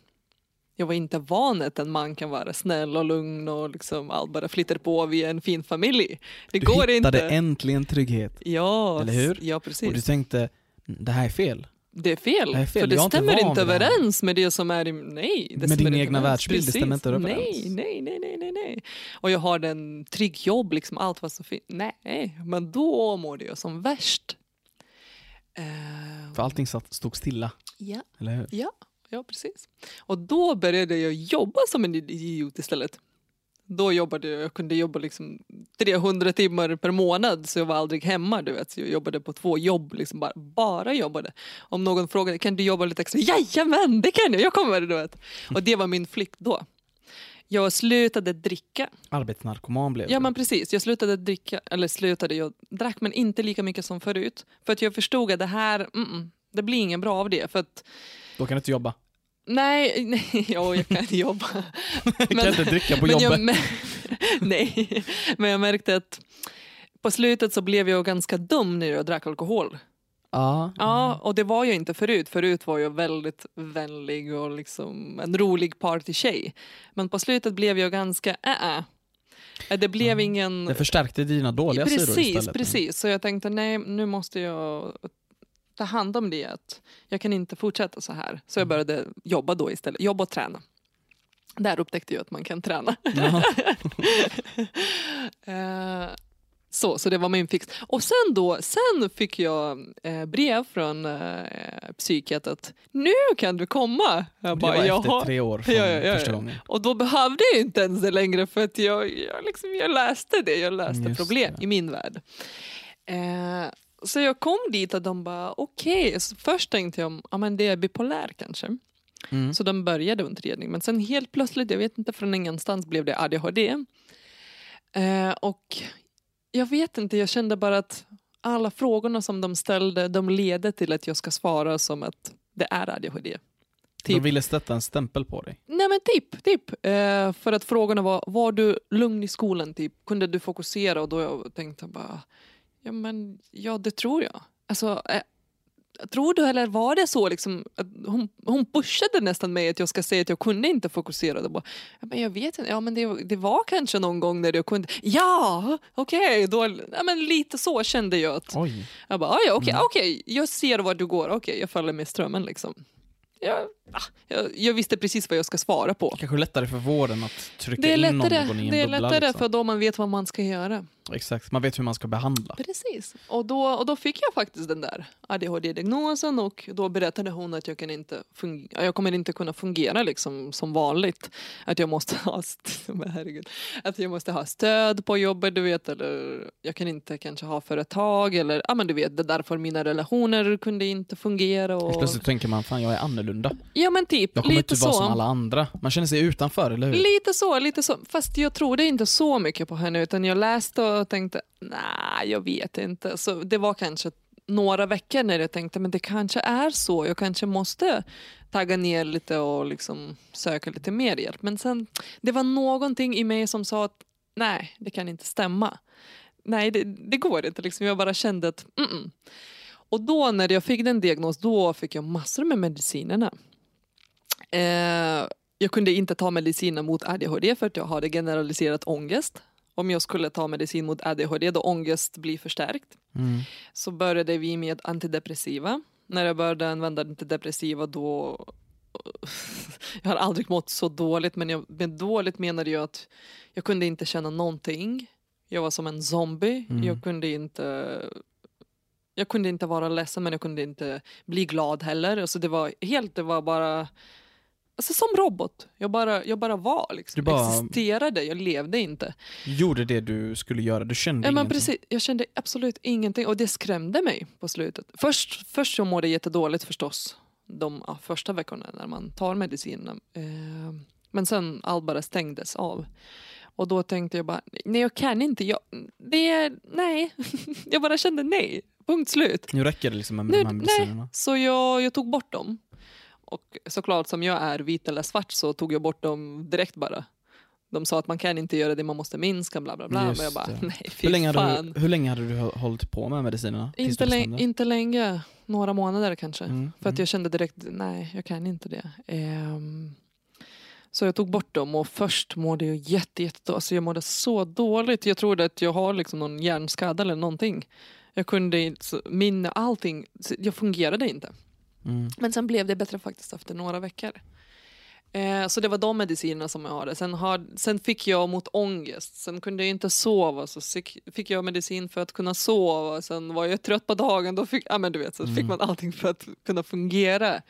Speaker 2: Jag var inte van att en man kan vara snäll och lugn och liksom allt bara flyter på vid en fin familj. Det
Speaker 1: Du
Speaker 2: går
Speaker 1: hittade
Speaker 2: inte.
Speaker 1: äntligen trygghet.
Speaker 2: Ja,
Speaker 1: Eller hur?
Speaker 2: ja,
Speaker 1: Och du
Speaker 2: precis.
Speaker 1: tänkte, "Mm, det här är fel.
Speaker 2: Det är fel.
Speaker 1: Det är fel.
Speaker 2: För det
Speaker 1: inte
Speaker 2: stämmer inte överens med det som är i... Nej. Det
Speaker 1: Med din egna världsbild, det
Speaker 2: Precis.
Speaker 1: stämmer inte överens.
Speaker 2: Nej, nej, nej, nej, nej, nej. Och jag har en trygg jobb, liksom allt var så fint. Nej, men då mådde jag som värst.
Speaker 1: För allting satt, stod stilla,
Speaker 2: ja.
Speaker 1: eller hur?
Speaker 2: Ja, ja, precis. Och då började jag jobba som en idiot istället. Då jobbade jag, jag kunde jobba liksom 300 timmar per månad så jag var aldrig hemma. Du vet. Så jag jobbade på två jobb, liksom bara, bara jobbade. Om någon frågade kan du jobba lite extra, jajamän det kan jag, jag kommer. Du vet. Och det var min flykt då. Jag slutade dricka.
Speaker 1: Arbetsnarkoman blev
Speaker 2: Ja
Speaker 1: du.
Speaker 2: men precis, jag slutade dricka, eller slutade, jag drack men inte lika mycket som förut. För att jag förstod att det här, mm, mm, det blir ingen bra av det. För att
Speaker 1: Då kan du inte jobba.
Speaker 2: Nej, (laughs) nej ja, jag kan inte jobba. (laughs)
Speaker 1: Du kan inte dricka på jobbet.
Speaker 2: Jag, (laughs) men, nej, men jag märkte att på slutet så blev jag ganska dum när jag drack alkohol.
Speaker 1: Ja.
Speaker 2: Ja, och det var jag inte förut. Förut var jag väldigt vänlig och liksom en rolig partytjej. Men på slutet blev jag ganska äh, äh. Det blev ingen...
Speaker 1: Det förstärkte dina dåliga sidor
Speaker 2: precis,
Speaker 1: istället.
Speaker 2: precis. Så jag tänkte nej, nu måste jag ta hand om det. Att jag kan inte fortsätta så här. Så jag började jobba då istället. Jobba och träna. Där upptäckte jag att man kan träna. (laughs) Eh, så, så det var min fix. Och sen då, sen fick jag eh, brev från eh, psyket att nu kan du komma. Jag
Speaker 1: Det
Speaker 2: bara,
Speaker 1: var efter
Speaker 2: "Jaha."
Speaker 1: tre år (laughs) från
Speaker 2: Ja, ja, ja,
Speaker 1: första gången.
Speaker 2: Och då behövde jag inte ens det längre för att jag, jag, liksom, jag läste det. Jag läste
Speaker 1: Just
Speaker 2: problem
Speaker 1: det.
Speaker 2: i min värld. Eh, så jag kom dit och de bara okej. Så Först tänkte jag ja, men det är bipolär kanske.
Speaker 1: Mm.
Speaker 2: Så de började utredning. Men sen helt plötsligt, jag vet inte från ingenstans blev det ADHD. Eh, och jag vet inte, jag kände bara att alla frågorna som de ställde de ledde till att jag ska svara som att det är ADHD.
Speaker 1: De
Speaker 2: Typ.
Speaker 1: ville sätta en stämpel på dig.
Speaker 2: Nej men typ, typ. Eh, för att frågorna var, var du lugn i skolan? Typ? Kunde du fokusera? Och då jag tänkte bara, ja men ja det tror jag. Alltså, eh, tror du eller var det så liksom, att hon, hon pushade nästan mig att jag ska säga att jag kunde inte fokusera. Då bara, ja, men jag vet inte, ja men det, det var kanske någon gång när jag kunde, ja okej, då, ja, men lite så kände jag att
Speaker 1: Oj.
Speaker 2: jag bara, "Ah, ja, okej,
Speaker 1: Mm.
Speaker 2: okej, jag ser vart du går, okej, jag följer med strömmen liksom. Ah, jag, jag visste precis vad jag ska svara på.
Speaker 1: Kanske lättare för vården att trycka
Speaker 2: Det är
Speaker 1: in
Speaker 2: lättare,
Speaker 1: någon i en
Speaker 2: det är lättare
Speaker 1: liksom.
Speaker 2: för då man vet vad man ska göra.
Speaker 1: Exakt, man vet hur man ska behandla.
Speaker 2: Precis. Och då, och då fick jag faktiskt den där ADHD-diagnosen och då berättade hon att jag, kan inte fungera, jag kommer inte kunna fungera liksom som vanligt. Att jag måste ha, (laughs) herregud, att jag måste ha stöd på jobbet, du vet, eller jag kan inte kanske ha företag eller ja men du vet, det är därför mina relationer kunde inte fungera. Och,
Speaker 1: Plötsligt tänker man, fan jag är annorlunda.
Speaker 2: Ja men typ,
Speaker 1: Jag kommer
Speaker 2: lite
Speaker 1: inte vara
Speaker 2: så.
Speaker 1: som alla andra. Man känner sig utanför, eller hur?
Speaker 2: Lite så, lite så. Fast jag trodde inte så mycket på henne utan jag läste och tänkte, nej jag vet inte. Så det var kanske några veckor när jag tänkte men det kanske är så, jag kanske måste tagga ner lite och liksom söka lite mer hjälp. Men sen, det var någonting i mig som sa att nej, det kan inte stämma. Nej, det, det går inte. Liksom. Jag bara kände att mm -mm. Och då när jag fick den diagnos, då fick jag massor med medicinerna. Eh, jag kunde inte ta mediciner mot ADHD för att jag hade generaliserat ångest. Om jag skulle ta medicin mot ADHD då ångest blir förstärkt.
Speaker 1: Mm.
Speaker 2: Så började vi med antidepressiva. När jag började använda antidepressiva då (laughs) jag har aldrig mått så dåligt men jag, med dåligt menade jag att jag kunde inte känna någonting. Jag var som en zombie.
Speaker 1: Mm.
Speaker 2: Jag kunde inte jag kunde inte vara ledsen men jag kunde inte bli glad heller. Alltså det var helt, det var bara alltså som robot. Jag bara, jag bara var liksom.
Speaker 1: Du bara-
Speaker 2: existerade, jag levde inte.
Speaker 1: Gjorde det du skulle göra, du kände
Speaker 2: Ja, men
Speaker 1: ingenting.
Speaker 2: precis. Jag kände absolut ingenting och det skrämde mig på slutet. Först, först så mådde jag jättedåligt förstås de ja, första veckorna när man tar medicinerna. Eh, men sen allt bara stängdes av. Och då tänkte jag bara, nej jag kan inte. Jag, det är, nej. (laughs) jag bara kände nej. Punkt slut.
Speaker 1: Nu räcker det liksom med
Speaker 2: Nu,
Speaker 1: de här medicinerna.
Speaker 2: Så jag, jag tog bort dem. Och såklart som jag är vit eller svart så tog jag bort dem direkt bara. De sa att man kan inte göra det, man måste minska bla bla bla.
Speaker 1: Just
Speaker 2: Men jag bara,
Speaker 1: det. (laughs)
Speaker 2: nej fy
Speaker 1: Hur länge,
Speaker 2: fan.
Speaker 1: du, hur länge hade du hå- hållit på med medicinerna?
Speaker 2: Inte,
Speaker 1: du
Speaker 2: lä-
Speaker 1: bestämde?
Speaker 2: inte länge, några månader kanske.
Speaker 1: Mm,
Speaker 2: För att
Speaker 1: mm.
Speaker 2: jag kände direkt, nej jag kan inte det. Ehm, så jag tog bort dem och först mådde jag jätte, jätte alltså jag mådde så dåligt. Jag trodde att jag har liksom någon hjärnskada eller någonting. Jag kunde inte minna allting, jag fungerade inte.
Speaker 1: Mm.
Speaker 2: Men sen blev det bättre faktiskt efter några veckor. Eh, så det var de medicinerna som jag hade. Sen, har, sen fick jag mot ångest, sen kunde jag inte sova så fick, fick jag medicin för att kunna sova. Sen var jag trött på dagen, då fick, ja, men du vet, så fick
Speaker 1: Mm.
Speaker 2: man allting för att kunna fungera.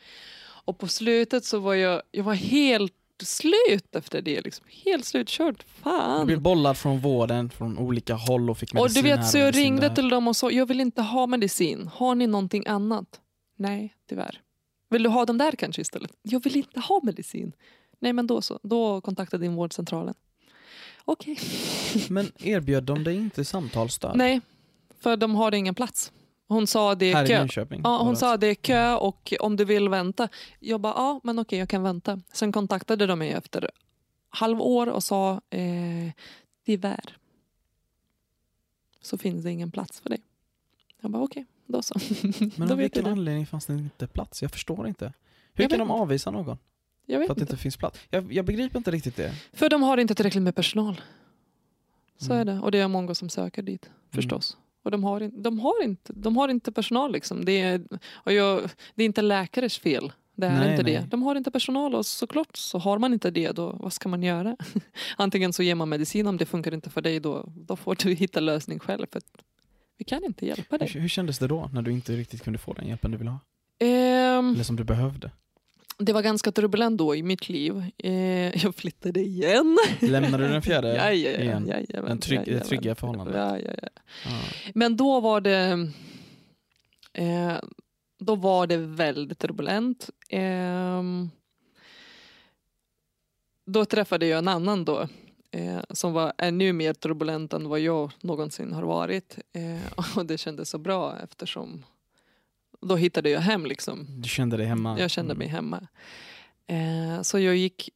Speaker 2: Och på slutet så var jag, jag var helt slut efter det. Liksom. Helt slutkörd.
Speaker 1: Du
Speaker 2: Fan.
Speaker 1: blev bollad från vården från olika håll och fick
Speaker 2: Och
Speaker 1: medicin
Speaker 2: du
Speaker 1: här
Speaker 2: vet, så
Speaker 1: och
Speaker 2: jag ringde
Speaker 1: där.
Speaker 2: till dem och sa, jag vill inte ha medicin. Har ni någonting annat? Nej, tyvärr. Vill du ha dem där kanske istället? Jag vill inte ha medicin. Nej, men då så. Då kontakta din vårdcentralen. Okej. (laughs)
Speaker 1: Men erbjöd de dig inte samtalsstöd?
Speaker 2: Nej, för de har ingen plats. Hon sa det är kö.
Speaker 1: Nyköping?
Speaker 2: Ja, hon sa det är kö och om du vill vänta. Jag bara, ja men okej jag kan vänta. Sen kontaktade de mig efter halvår och sa, eh, tyvärr så finns det ingen plats för dig. Jag bara okej, då så. (laughs)
Speaker 1: Men av vilken anledning fanns det inte plats? Jag förstår inte. Hur
Speaker 2: Jag
Speaker 1: kan de avvisa någon?
Speaker 2: Jag vet
Speaker 1: För att det
Speaker 2: inte.
Speaker 1: finns plats? Jag, jag begriper inte riktigt det.
Speaker 2: För de har inte tillräckligt med personal. Så
Speaker 1: Mm.
Speaker 2: är det. Och det är många som söker dit förstås. Och de har, in, de, har inte, de har inte personal liksom. Det är, och jag, det är inte läkares fel. Det är
Speaker 1: Nej,
Speaker 2: inte
Speaker 1: nej.
Speaker 2: det. De har inte personal och såklart så har man inte det då vad ska man göra? (laughs) Antingen så ger man medicin om det funkar inte för dig då, då får du hitta lösning själv. För vi kan inte hjälpa dig.
Speaker 1: Hur, hur kändes det då när du inte riktigt kunde få den hjälpen du ville ha?
Speaker 2: Ehm,
Speaker 1: Eller som du behövde?
Speaker 2: det var ganska turbulent då i mitt liv. Eh, jag flittade igen.
Speaker 1: Lämnade du den fjärde (laughs)
Speaker 2: Ja, ja, ja,
Speaker 1: igen?
Speaker 2: jajamän,
Speaker 1: Den trygg- det
Speaker 2: jajamän.
Speaker 1: trygga förhållandet.
Speaker 2: Ja, ja. Ja. Men då var det eh, Då var det väldigt turbulent. Ehm, då träffade jag en annan då eh, som var ännu mer turbulent än vad jag någonsin har varit. Eh, (laughs) och det kändes så bra eftersom då hittade jag hem liksom.
Speaker 1: Du kände dig hemma?
Speaker 2: Jag kände
Speaker 1: Mm.
Speaker 2: mig hemma. Eh, så jag gick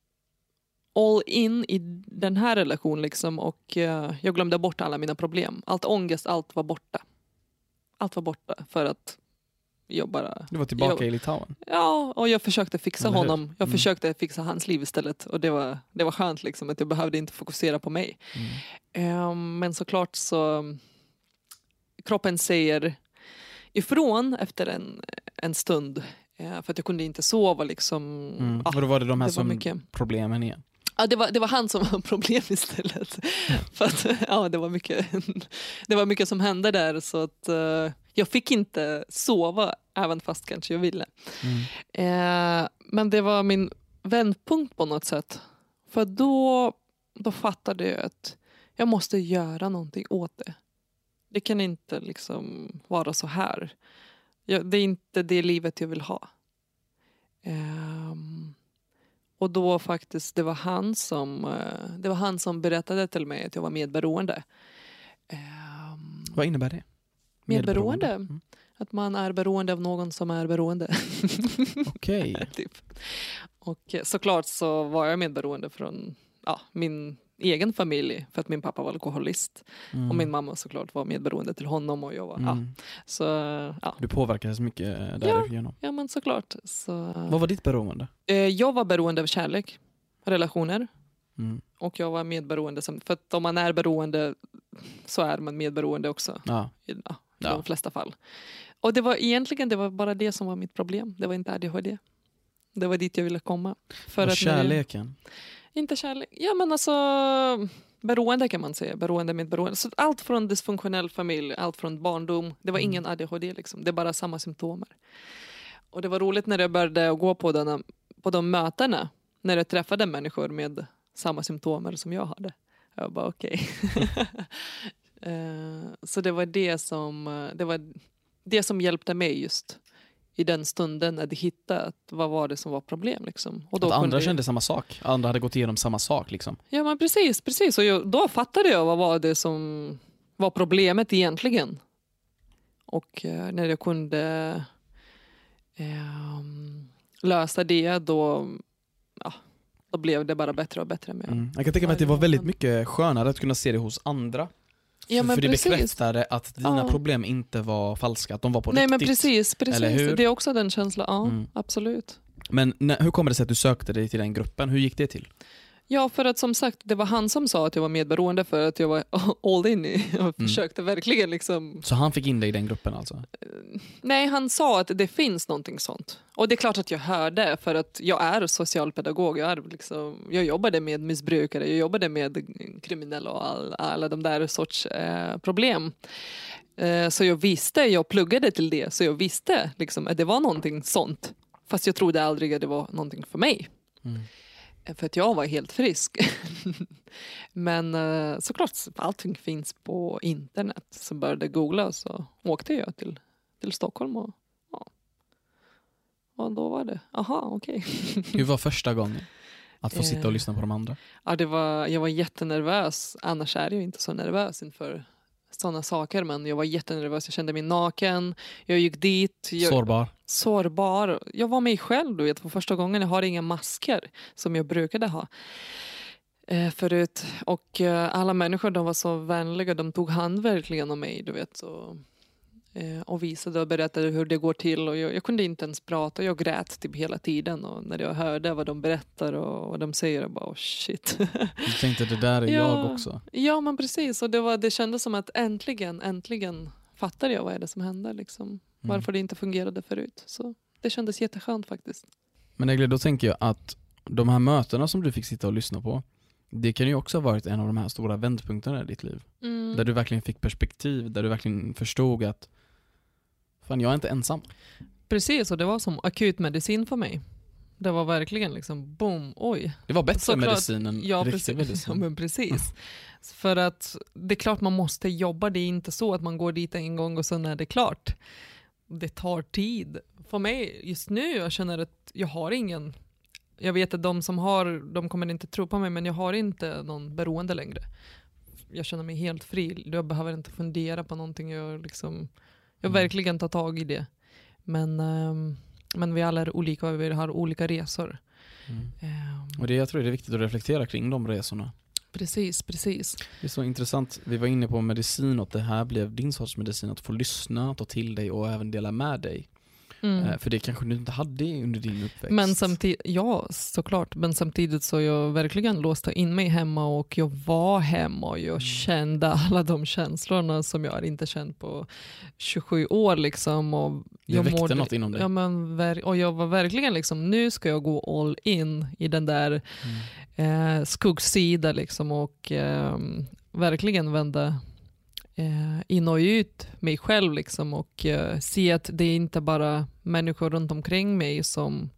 Speaker 2: all in i den här relationen liksom och eh, jag glömde bort alla mina problem. Allt ångest, allt var borta. Allt var borta för att jag bara...
Speaker 1: Du var tillbaka
Speaker 2: Jag-
Speaker 1: i Litauen?
Speaker 2: Ja, och jag försökte fixa
Speaker 1: Eller hur?
Speaker 2: honom. Jag
Speaker 1: Mm.
Speaker 2: försökte fixa hans liv istället och det var, det var skönt liksom att jag behövde inte fokusera på mig.
Speaker 1: Mm.
Speaker 2: Eh, men såklart så kroppen säger ifrån efter en, en stund. Eh, för att jag kunde inte sova liksom.
Speaker 1: Mm.
Speaker 2: Ja,
Speaker 1: och då var det de här
Speaker 2: det
Speaker 1: som
Speaker 2: mycket.
Speaker 1: problemen igen?
Speaker 2: Ja, det, var, det var han som var (laughs) problem istället. För att, ja, det, var mycket, det var mycket som hände där så att eh, jag fick inte sova även fast kanske jag ville.
Speaker 1: Mm.
Speaker 2: Eh, men det var min vändpunkt på något sätt. För då, då fattade jag att jag måste göra någonting åt det. Det kan inte liksom vara så här. Jag, det är inte det livet jag vill ha. Ehm, och då faktiskt, det var han som eh, det var han som berättade till mig att jag var medberoende. Ehm,
Speaker 1: Vad innebär det?
Speaker 2: Medberoende?
Speaker 1: Mm.
Speaker 2: Att man är beroende av någon som är beroende. (laughs)
Speaker 1: Okej. (laughs)
Speaker 2: typ. Och såklart så var jag medberoende från ja, min egen familj för att min pappa var alkoholist.
Speaker 1: Mm.
Speaker 2: Och min mamma såklart var medberoende till honom och jag var, ja.
Speaker 1: Mm.
Speaker 2: Så ja,
Speaker 1: Du påverkades mycket eh, därigenom.
Speaker 2: ja men såklart. Så,
Speaker 1: Vad var ditt beroende?
Speaker 2: eh, jag var beroende av kärlek, relationer.
Speaker 1: Mm.
Speaker 2: Och jag var medberoende. För att om man är beroende så är man medberoende också.
Speaker 1: Ja.
Speaker 2: I, ja, de flesta fall. Och det var egentligen det var bara det som var mitt problem. Det var inte ADHD. Det var dit jag ville komma. För
Speaker 1: och
Speaker 2: att
Speaker 1: kärleken.
Speaker 2: Inte kärlek. Ja men alltså beroende kan man säga. Beroende med beroende. Så allt från dysfunktionell familj, allt från barndom. Det var
Speaker 1: Mm.
Speaker 2: ingen ADHD liksom. Det är bara samma symptomer. Och det var roligt när jag började gå på, denna, på de mötena. När jag träffade människor med samma symptomer som jag hade. Jag bara okej. (laughs) (laughs) Så det var det som, eh, det var det som hjälpte mig just i den stunden att hitta att vad var det som var problem. Liksom. Och
Speaker 1: Att andra
Speaker 2: jag-
Speaker 1: kände samma sak. Andra hade gått igenom samma sak. Liksom.
Speaker 2: Ja men precis, precis. Och jag, då fattade jag vad var det som var problemet egentligen. Och eh, när jag kunde ehm, lösa det då, ja, då blev det bara bättre och bättre. Med.
Speaker 1: Mm. Jag kan tänka mig att det var väldigt mycket skönare att kunna se det hos andra.
Speaker 2: Ja, men
Speaker 1: för det
Speaker 2: precis.
Speaker 1: bekräftade att dina
Speaker 2: Ja.
Speaker 1: problem inte var falska, att de var på
Speaker 2: Nej
Speaker 1: riktigt.
Speaker 2: men precis,
Speaker 1: Eller hur?
Speaker 2: precis. Det är också den känslan. Ja,
Speaker 1: Mm.
Speaker 2: absolut.
Speaker 1: Men när, hur kommer det sig att du sökte dig till den gruppen? Hur gick det till?
Speaker 2: Ja, för att som sagt, det var han som sa att jag var medberoende för att jag var (laughs) all in i och
Speaker 1: Mm.
Speaker 2: försökte verkligen liksom
Speaker 1: Så han fick in dig i den gruppen alltså?
Speaker 2: Nej, han sa att det finns någonting sånt. Och det är klart att jag hörde, för att jag är socialpedagog. Jag, är liksom, jag jobbade med missbrukare, jag jobbade med kriminella och all, alla de där sorts eh, problem. Eh, så jag visste, jag pluggade till det, så jag visste liksom, att det var någonting sånt. Fast jag trodde aldrig att det var någonting för mig.
Speaker 1: Mm.
Speaker 2: För att jag var helt frisk. (laughs) Men eh, såklart, allting finns på internet. Så började jag googla och så åkte jag till, till Stockholm och ja. Och då var det, aha okej. (laughs)
Speaker 1: Hur var första gången? Att få sitta och
Speaker 2: Eh.
Speaker 1: lyssna på de andra?
Speaker 2: Ja, det var, jag var jättenervös. Annars är jag inte så nervös inför sådana saker. Men jag var jättenervös. Jag kände mig naken. Jag gick dit. Jag,
Speaker 1: Sårbar?
Speaker 2: sårbar. Jag var mig själv du vet, för första gången. Jag har inga masker som jag brukade ha eh, förut. Och eh, alla människor de var så vänliga. De tog hand verkligen om mig. Du vet, eh, och visade och berättade hur det går till. Och jag, jag kunde inte ens prata. Jag grät typ hela tiden. Och när jag hörde vad de berättar och vad de säger, jag bara oh, shit.
Speaker 1: Du tänkte det där är (laughs)
Speaker 2: Ja.
Speaker 1: jag också?
Speaker 2: ja men precis. Och det, var, det kändes som att äntligen, äntligen fattade jag vad är det som hände. Liksom.
Speaker 1: Mm.
Speaker 2: Varför det inte fungerade förut. Så det kändes jätteskönt faktiskt.
Speaker 1: Men Egle, då tänker jag att de här mötena som du fick sitta och lyssna på, det kan ju också ha varit en av de här stora vändpunkterna i ditt liv.
Speaker 2: Mm.
Speaker 1: Där du verkligen fick perspektiv, där du verkligen förstod att fan jag är inte ensam.
Speaker 2: Precis, och det var som akut medicin för mig. Det var verkligen liksom boom, oj.
Speaker 1: Det var bättre
Speaker 2: Såklart.
Speaker 1: medicin än
Speaker 2: Ja,
Speaker 1: riktig
Speaker 2: precis. (laughs) Ja,
Speaker 1: medicin.
Speaker 2: men precis. För att det är klart man måste jobba, det är inte så att man går dit en gång och sen är det klart. Det tar tid. För mig just nu, jag känner att jag har ingen, jag vet att de som har, de kommer inte tro på mig, men jag har inte någon beroende längre. Jag känner mig helt fri, jag behöver inte fundera på någonting, jag, liksom, jag
Speaker 1: Mm.
Speaker 2: verkligen tar tag i det. Men, ehm, men vi alla är olika och vi har olika resor.
Speaker 1: Mm.
Speaker 2: Ehm,
Speaker 1: Och det, jag tror det är viktigt att reflektera kring de resorna.
Speaker 2: precis, precis.
Speaker 1: Det är så intressant, vi var inne på medicin och att det här blev din sorts medicin, att få lyssna, ta till dig och även dela med dig.
Speaker 2: Mm.
Speaker 1: Eh, För det kanske du inte hade under din uppväxt.
Speaker 2: Men samtidigt, ja såklart, men samtidigt så jag verkligen låste in mig hemma och jag var hemma och jag
Speaker 1: Mm.
Speaker 2: kände alla de känslorna som jag inte känt på 27 år. Liksom, och
Speaker 1: det
Speaker 2: jag
Speaker 1: väckte
Speaker 2: mådde-
Speaker 1: något inom dig.
Speaker 2: Ja, men, och jag var verkligen liksom, nu ska jag gå all in i den där
Speaker 1: Mm.
Speaker 2: eh, skuggsida liksom, och eh, verkligen vända eh, in och ut mig själv liksom, och eh, se att det är inte bara människor runt omkring mig som,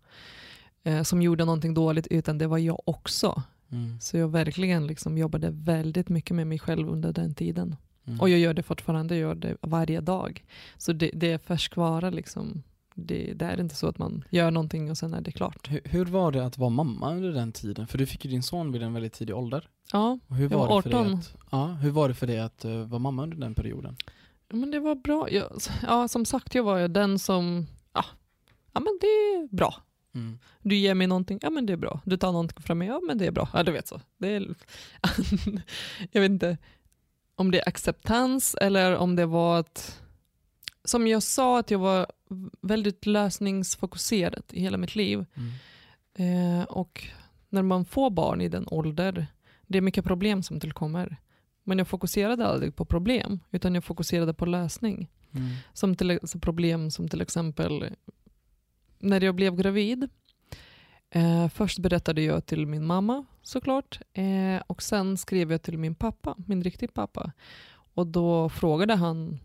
Speaker 2: eh, som gjorde någonting dåligt utan det var jag också.
Speaker 1: Mm.
Speaker 2: Så jag verkligen liksom jobbade väldigt mycket med mig själv under den tiden.
Speaker 1: Mm.
Speaker 2: Och jag gör det fortfarande, jag gör det varje dag. Så det, det är färskvara liksom. Det, det är inte så att man gör någonting och sen är det klart.
Speaker 1: Hur, hur var det att vara mamma under den tiden? För du fick ju din son vid en väldigt tidig ålder.
Speaker 2: Ja,
Speaker 1: Och hur
Speaker 2: Jag var
Speaker 1: var det för dig
Speaker 2: 18.
Speaker 1: att, ja, hur var det för dig att uh, vara mamma under den perioden?
Speaker 2: Men det var bra. Jag, ja, som sagt, jag var ju den som, ja, ja men det är bra.
Speaker 1: Mm.
Speaker 2: Du ger mig någonting, ja men det är bra. Du tar någonting från mig, ja men det är bra. Ja du vet så. Det är, (laughs) jag vet inte om det är acceptans eller om det var att, som jag sa, att jag var väldigt lösningsfokuserad i hela mitt liv.
Speaker 1: Mm.
Speaker 2: Eh, och när man får barn i den ålder, det är mycket problem som tillkommer. Men jag fokuserade aldrig på problem, utan jag fokuserade på lösning.
Speaker 1: Mm.
Speaker 2: Som till, problem som till exempel när jag blev gravid. Eh, först berättade jag till min mamma såklart eh, och sen skrev jag till min pappa, min riktiga pappa. Och då frågade han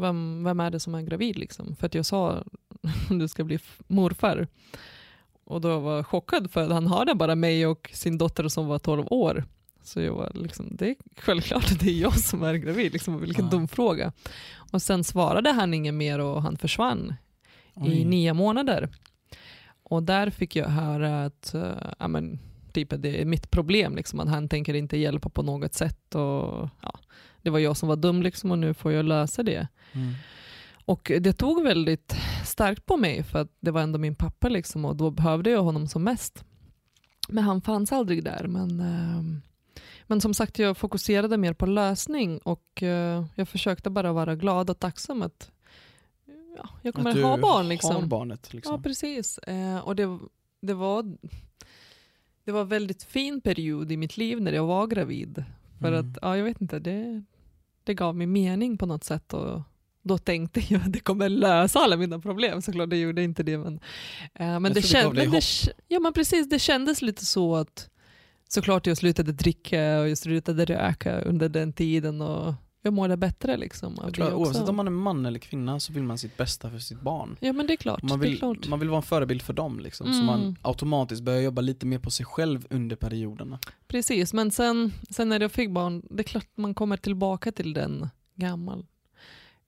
Speaker 2: vem, vem är det som är gravid liksom? För att jag sa (laughs) du ska bli morfar. Och då var jag chockad för att han hade bara mig och sin dotter som var 12 år. Så jag var liksom, det är självklart att det är jag som är gravid, liksom, vilken
Speaker 1: Ja.
Speaker 2: dum fråga. Och sen svarade han inget mer och han försvann
Speaker 1: Oj.
Speaker 2: i nio månader. Och där fick jag höra att ja, men, typ, det är mitt problem, liksom, att han tänker inte hjälpa på något sätt. Och, ja, det var jag som var dum liksom, och nu får jag lösa det.
Speaker 1: Mm.
Speaker 2: Och det tog väldigt starkt på mig för att det var ändå min pappa liksom, och då behövde jag honom som mest. Men han fanns aldrig där. Men, ehm, men som sagt, jag fokuserade mer på lösning och eh, jag försökte bara vara glad och tacksam att ja, jag kommer
Speaker 1: Att
Speaker 2: ha barn. Liksom.
Speaker 1: har barnet. Liksom.
Speaker 2: Ja, precis. Eh, och det, det, var, det var en väldigt fin period i mitt liv när jag var gravid. För
Speaker 1: Mm.
Speaker 2: att, ja, jag vet inte, det, det gav mig mening på något sätt. Och då tänkte jag att det kommer lösa alla mina problem. Såklart det gjorde inte det. Men, eh, men,
Speaker 1: Jag
Speaker 2: det,
Speaker 1: det
Speaker 2: känd,
Speaker 1: dig
Speaker 2: men det, ja, men precis, det kändes lite så att såklart jag slutade dricka och jag slutade röka under den tiden. Och jag mådde bättre. Liksom,
Speaker 1: Jag tror
Speaker 2: det
Speaker 1: oavsett om man är man eller kvinna så vill man sitt bästa för sitt barn.
Speaker 2: Ja men det är klart.
Speaker 1: Man
Speaker 2: det
Speaker 1: vill,
Speaker 2: klart.
Speaker 1: man vill vara en förebild för dem liksom. Så
Speaker 2: Mm.
Speaker 1: man automatiskt börjar jobba lite mer på sig själv under perioderna.
Speaker 2: Precis, men sen, sen när jag fick barn, det är klart man kommer tillbaka till den gammal.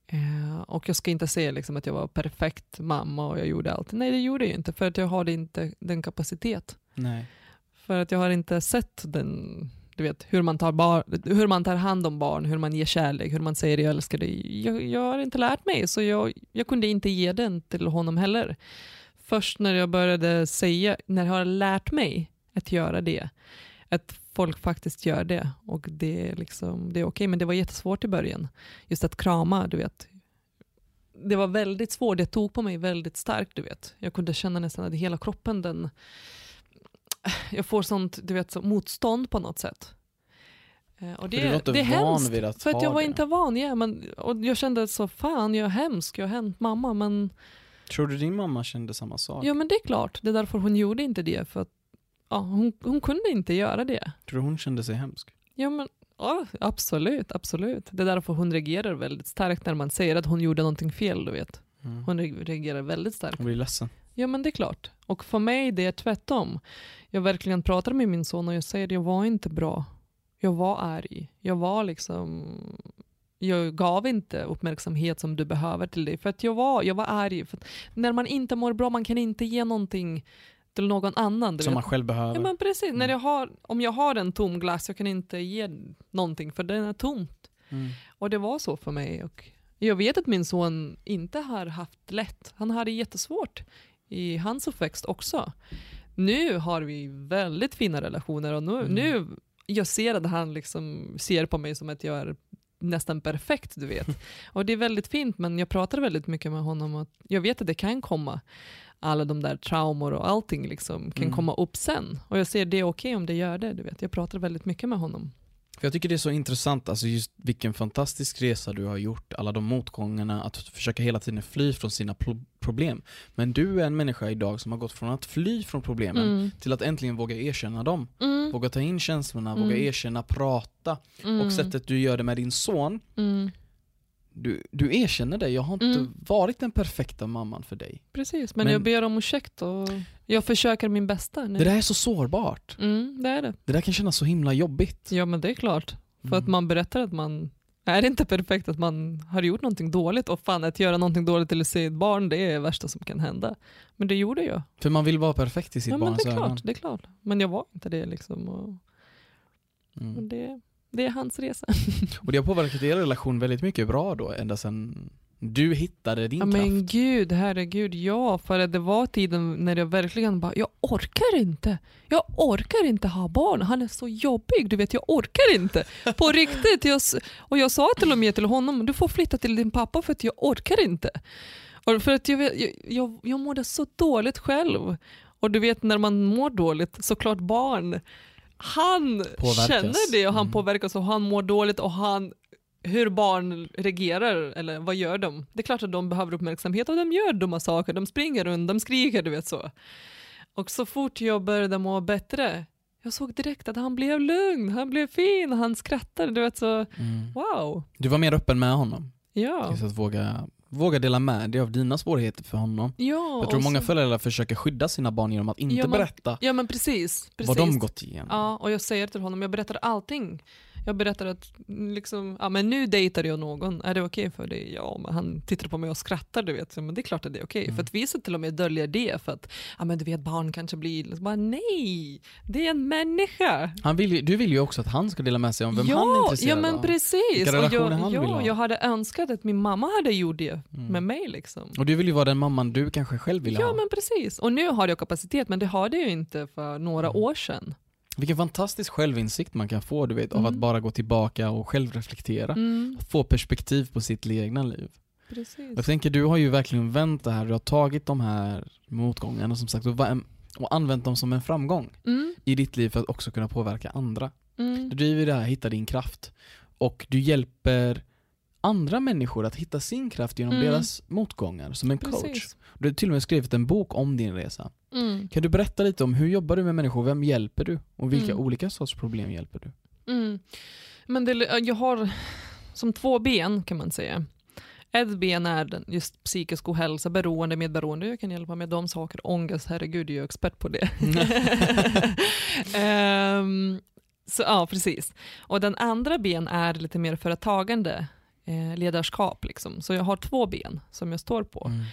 Speaker 2: Eh, och jag ska inte säga liksom att jag var perfekt mamma och jag gjorde allt. Nej, det gjorde jag inte för att jag hade inte den kapacitet.
Speaker 1: Nej.
Speaker 2: För att jag har inte sett den, du vet, hur man tar, bar, hur man tar hand om barn, hur man ger kärlek, hur man säger jag älskar dig. Jag, jag har inte lärt mig, så jag, jag kunde inte ge den till honom heller. Först när jag började säga, när jag har lärt mig att göra det, att folk faktiskt gör det och det är, liksom, det är okej, men det var jättesvårt i början. Just att krama, du vet. Det var väldigt svårt, det tog på mig väldigt starkt, du vet. Jag kunde känna nästan att hela kroppen, den, (laughs) jag får sånt du vet, så motstånd på något sätt. Eh, Och
Speaker 1: För
Speaker 2: det,
Speaker 1: du var inte
Speaker 2: det är
Speaker 1: van
Speaker 2: hemskt.
Speaker 1: vid att
Speaker 2: För att jag var
Speaker 1: det.
Speaker 2: inte van, ja, men, och jag kände så fan jag är hemsk, jag har hänt mamma men
Speaker 1: Tror du din mamma kände samma sak?
Speaker 2: ja men det är klart, det är därför hon gjorde inte det för att ja, hon, hon kunde inte göra det.
Speaker 1: Tror du hon kände sig hemsk?
Speaker 2: Ja men ja, absolut, absolut. Det är därför hon reagerar väldigt starkt när man säger att hon gjorde någonting fel, du vet.
Speaker 1: Mm.
Speaker 2: Hon re- reagerar väldigt starkt.
Speaker 1: Hon blir ledsen.
Speaker 2: Ja men det är klart. Och för mig det är tvärtom. Jag verkligen pratar med min son och jag säger jag var inte bra. Jag var arg. Jag var liksom jag gav inte uppmärksamhet som du behöver till dig. För att jag var, jag var arg. För när man inte mår bra, man kan inte ge någonting till någon annan.
Speaker 1: Som
Speaker 2: vet.
Speaker 1: man själv behöver.
Speaker 2: Ja men precis,
Speaker 1: Mm.
Speaker 2: när jag har, om jag har en tom glass, jag kan inte ge någonting för den är tomt.
Speaker 1: Mm.
Speaker 2: Och det var så för mig. Och jag vet att min son inte har haft lätt. Han hade jättesvårt i hans uppväxt också. Nu har vi väldigt fina relationer och nu,
Speaker 1: Mm.
Speaker 2: nu jag ser att han liksom ser på mig som att jag är nästan perfekt, du vet. (laughs) Och det är väldigt fint, men jag pratar väldigt mycket med honom och jag vet att det kan komma alla de där traumor och allting liksom kan
Speaker 1: Mm.
Speaker 2: komma upp sen. Och jag ser det är okej om det gör det, du vet. Jag pratar väldigt mycket med honom.
Speaker 1: För jag tycker det är så intressant, alltså just vilken fantastisk resa du har gjort, alla de motgångarna, att försöka hela tiden fly från sina pro- problem. Men du är en människa idag som har gått från att fly från problemen
Speaker 2: Mm.
Speaker 1: till att äntligen våga erkänna dem.
Speaker 2: Mm.
Speaker 1: Våga ta in känslorna,
Speaker 2: Mm.
Speaker 1: våga erkänna, prata.
Speaker 2: Mm.
Speaker 1: Och sättet du gör det med din son,
Speaker 2: Mm.
Speaker 1: Du, du erkänner det. Jag har inte
Speaker 2: Mm.
Speaker 1: varit den perfekta mamman för dig.
Speaker 2: Precis, men,
Speaker 1: Men-
Speaker 2: jag ber om ursäkt och jag försöker min bästa nu.
Speaker 1: Det där är så sårbart.
Speaker 2: Mm, det är det.
Speaker 1: Det där kan kännas så himla jobbigt.
Speaker 2: Ja men det är klart. För
Speaker 1: Mm.
Speaker 2: att man berättar att man är inte perfekt, att man har gjort någonting dåligt och fan att göra någonting dåligt till sitt barn det är det värsta som kan hända. Men det gjorde jag.
Speaker 1: För man vill vara perfekt i sitt
Speaker 2: Ja men
Speaker 1: barns
Speaker 2: det är
Speaker 1: ögon.
Speaker 2: klart, det är klart. Men jag var inte det liksom. Och, och
Speaker 1: Mm.
Speaker 2: det, det är hans resa. (laughs)
Speaker 1: Och det har påverkat er relation väldigt mycket bra då, ända sedan du hittade din
Speaker 2: Ja,
Speaker 1: kraft?
Speaker 2: men gud, herregud, ja. För att det var tiden när jag verkligen bara, jag orkar inte. Jag orkar inte ha barn. Han är så jobbig, du vet, jag orkar inte. På (laughs) riktigt. Jag, och jag sa till och med till honom, du får flytta till din pappa för att jag orkar inte. Och för att jag, jag, jag, jag mådde så dåligt själv. Och du vet när man mår dåligt, såklart barn, han
Speaker 1: Påverkas.
Speaker 2: känner det och han
Speaker 1: Mm.
Speaker 2: påverkas och han mår dåligt och han hur barn reagerar eller vad gör de? Det är klart att de behöver uppmärksamhet och de gör dumma saker, de springer runt, de skriker, du vet så. Och så fort jag började må bättre, jag såg direkt att han blev lugn, han blev fin, han skrattade, du vet så,
Speaker 1: Mm.
Speaker 2: wow.
Speaker 1: Du var mer öppen med honom?
Speaker 2: Ja.
Speaker 1: Att våga, våga dela med dig av dina svårigheter för honom.
Speaker 2: Ja,
Speaker 1: Jag tror många
Speaker 2: så-
Speaker 1: föräldrar försöker skydda sina barn genom att inte
Speaker 2: Ja, men-
Speaker 1: berätta
Speaker 2: Ja men precis. precis.
Speaker 1: vad de gått igenom.
Speaker 2: Ja, och jag säger till honom, jag berättar allting. Jag berättar att liksom, ja, men nu dejtar jag någon, är det okej för dig? Ja, men han tittar på mig och skrattar, du vet. Så, Men det är klart att det är okej.
Speaker 1: Mm.
Speaker 2: För att vissa till och med döljer det för att, ja men du vet barn kanske blir, liksom, bara, nej, det är en människa.
Speaker 1: Han vill, ju- du vill ju också att han ska dela med sig om vem han är
Speaker 2: ja,
Speaker 1: intresserad
Speaker 2: ja men
Speaker 1: av.
Speaker 2: precis.
Speaker 1: Vilka
Speaker 2: Och
Speaker 1: relationer
Speaker 2: jag,
Speaker 1: han vill
Speaker 2: ja,
Speaker 1: ha.
Speaker 2: jag hade önskat att min mamma hade gjort det
Speaker 1: Mm.
Speaker 2: med mig. Liksom.
Speaker 1: Och du vill ju vara den mamman du kanske själv vill
Speaker 2: Ja
Speaker 1: ha.
Speaker 2: men precis. Och nu har jag kapacitet men det hade jag inte för några
Speaker 1: Mm.
Speaker 2: år sedan.
Speaker 1: Vilken fantastisk självinsikt man kan få du vet, av
Speaker 2: Mm.
Speaker 1: att bara gå tillbaka och självreflektera.
Speaker 2: Mm,
Speaker 1: Få perspektiv på sitt egna liv.
Speaker 2: precis.
Speaker 1: Jag tänker du har ju verkligen vänt det här, du har tagit de här motgångarna som sagt och använt dem som en framgång
Speaker 2: Mm,
Speaker 1: i ditt liv för att också kunna påverka andra.
Speaker 2: mm.
Speaker 1: Du driver det här, hitta din kraft. Och du hjälper andra människor att hitta sin kraft genom
Speaker 2: Mm.
Speaker 1: deras motgångar som en coach.
Speaker 2: Precis.
Speaker 1: Du har till och med skrivit en bok om din resa.
Speaker 2: Mm.
Speaker 1: Kan du berätta lite om hur jobbar du med människor, vem hjälper du? Och vilka
Speaker 2: Mm.
Speaker 1: olika sorts problem hjälper du?
Speaker 2: Mm. Men det, jag har som två ben kan man säga. Ett ben är just psykisk ohälsa, beroende, medberoende. Jag kan hjälpa med de saker. Ångest, herregud, jag är expert på det. (laughs) Ehm, så ja, precis. Och den andra ben är lite mer företagande, eh, ledarskap. Liksom. Så jag har två ben som jag står på.
Speaker 1: Mm.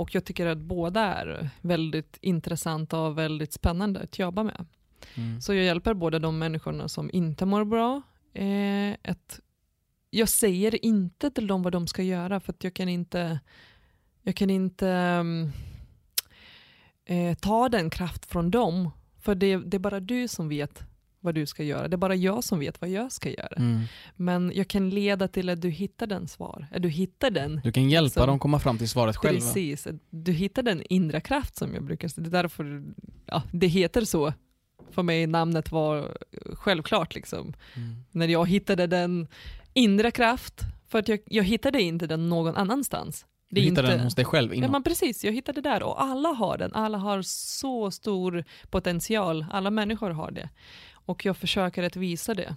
Speaker 2: Och jag tycker att båda är väldigt intressanta och väldigt spännande att jobba med.
Speaker 1: Mm.
Speaker 2: Så jag hjälper både de människorna som inte mår bra. Eh, ett, jag säger inte till dem vad de ska göra för att jag kan inte, jag kan inte mm, eh, ta den kraft från dem. För det, det är bara du som vet vad du ska göra. Det är bara jag som vet vad jag ska göra.
Speaker 1: Mm.
Speaker 2: Men jag kan leda till att du hittar den svar. Att du hittar den
Speaker 1: Du kan hjälpa
Speaker 2: Så-
Speaker 1: dem komma fram till svaret själva.
Speaker 2: Precis, du hittar den inre kraft som jag brukar säga. Det är därför ja, det heter så. För mig namnet var självklart liksom.
Speaker 1: Mm.
Speaker 2: När jag hittade den inre kraft, för att jag, jag hittade inte den någon annanstans. Det
Speaker 1: Du
Speaker 2: är
Speaker 1: hittar
Speaker 2: inte,
Speaker 1: den hos dig själv
Speaker 2: Ja, men precis, jag hittade där och alla har den. Alla har så stor potential. Alla människor har det. Och jag försöker att visa det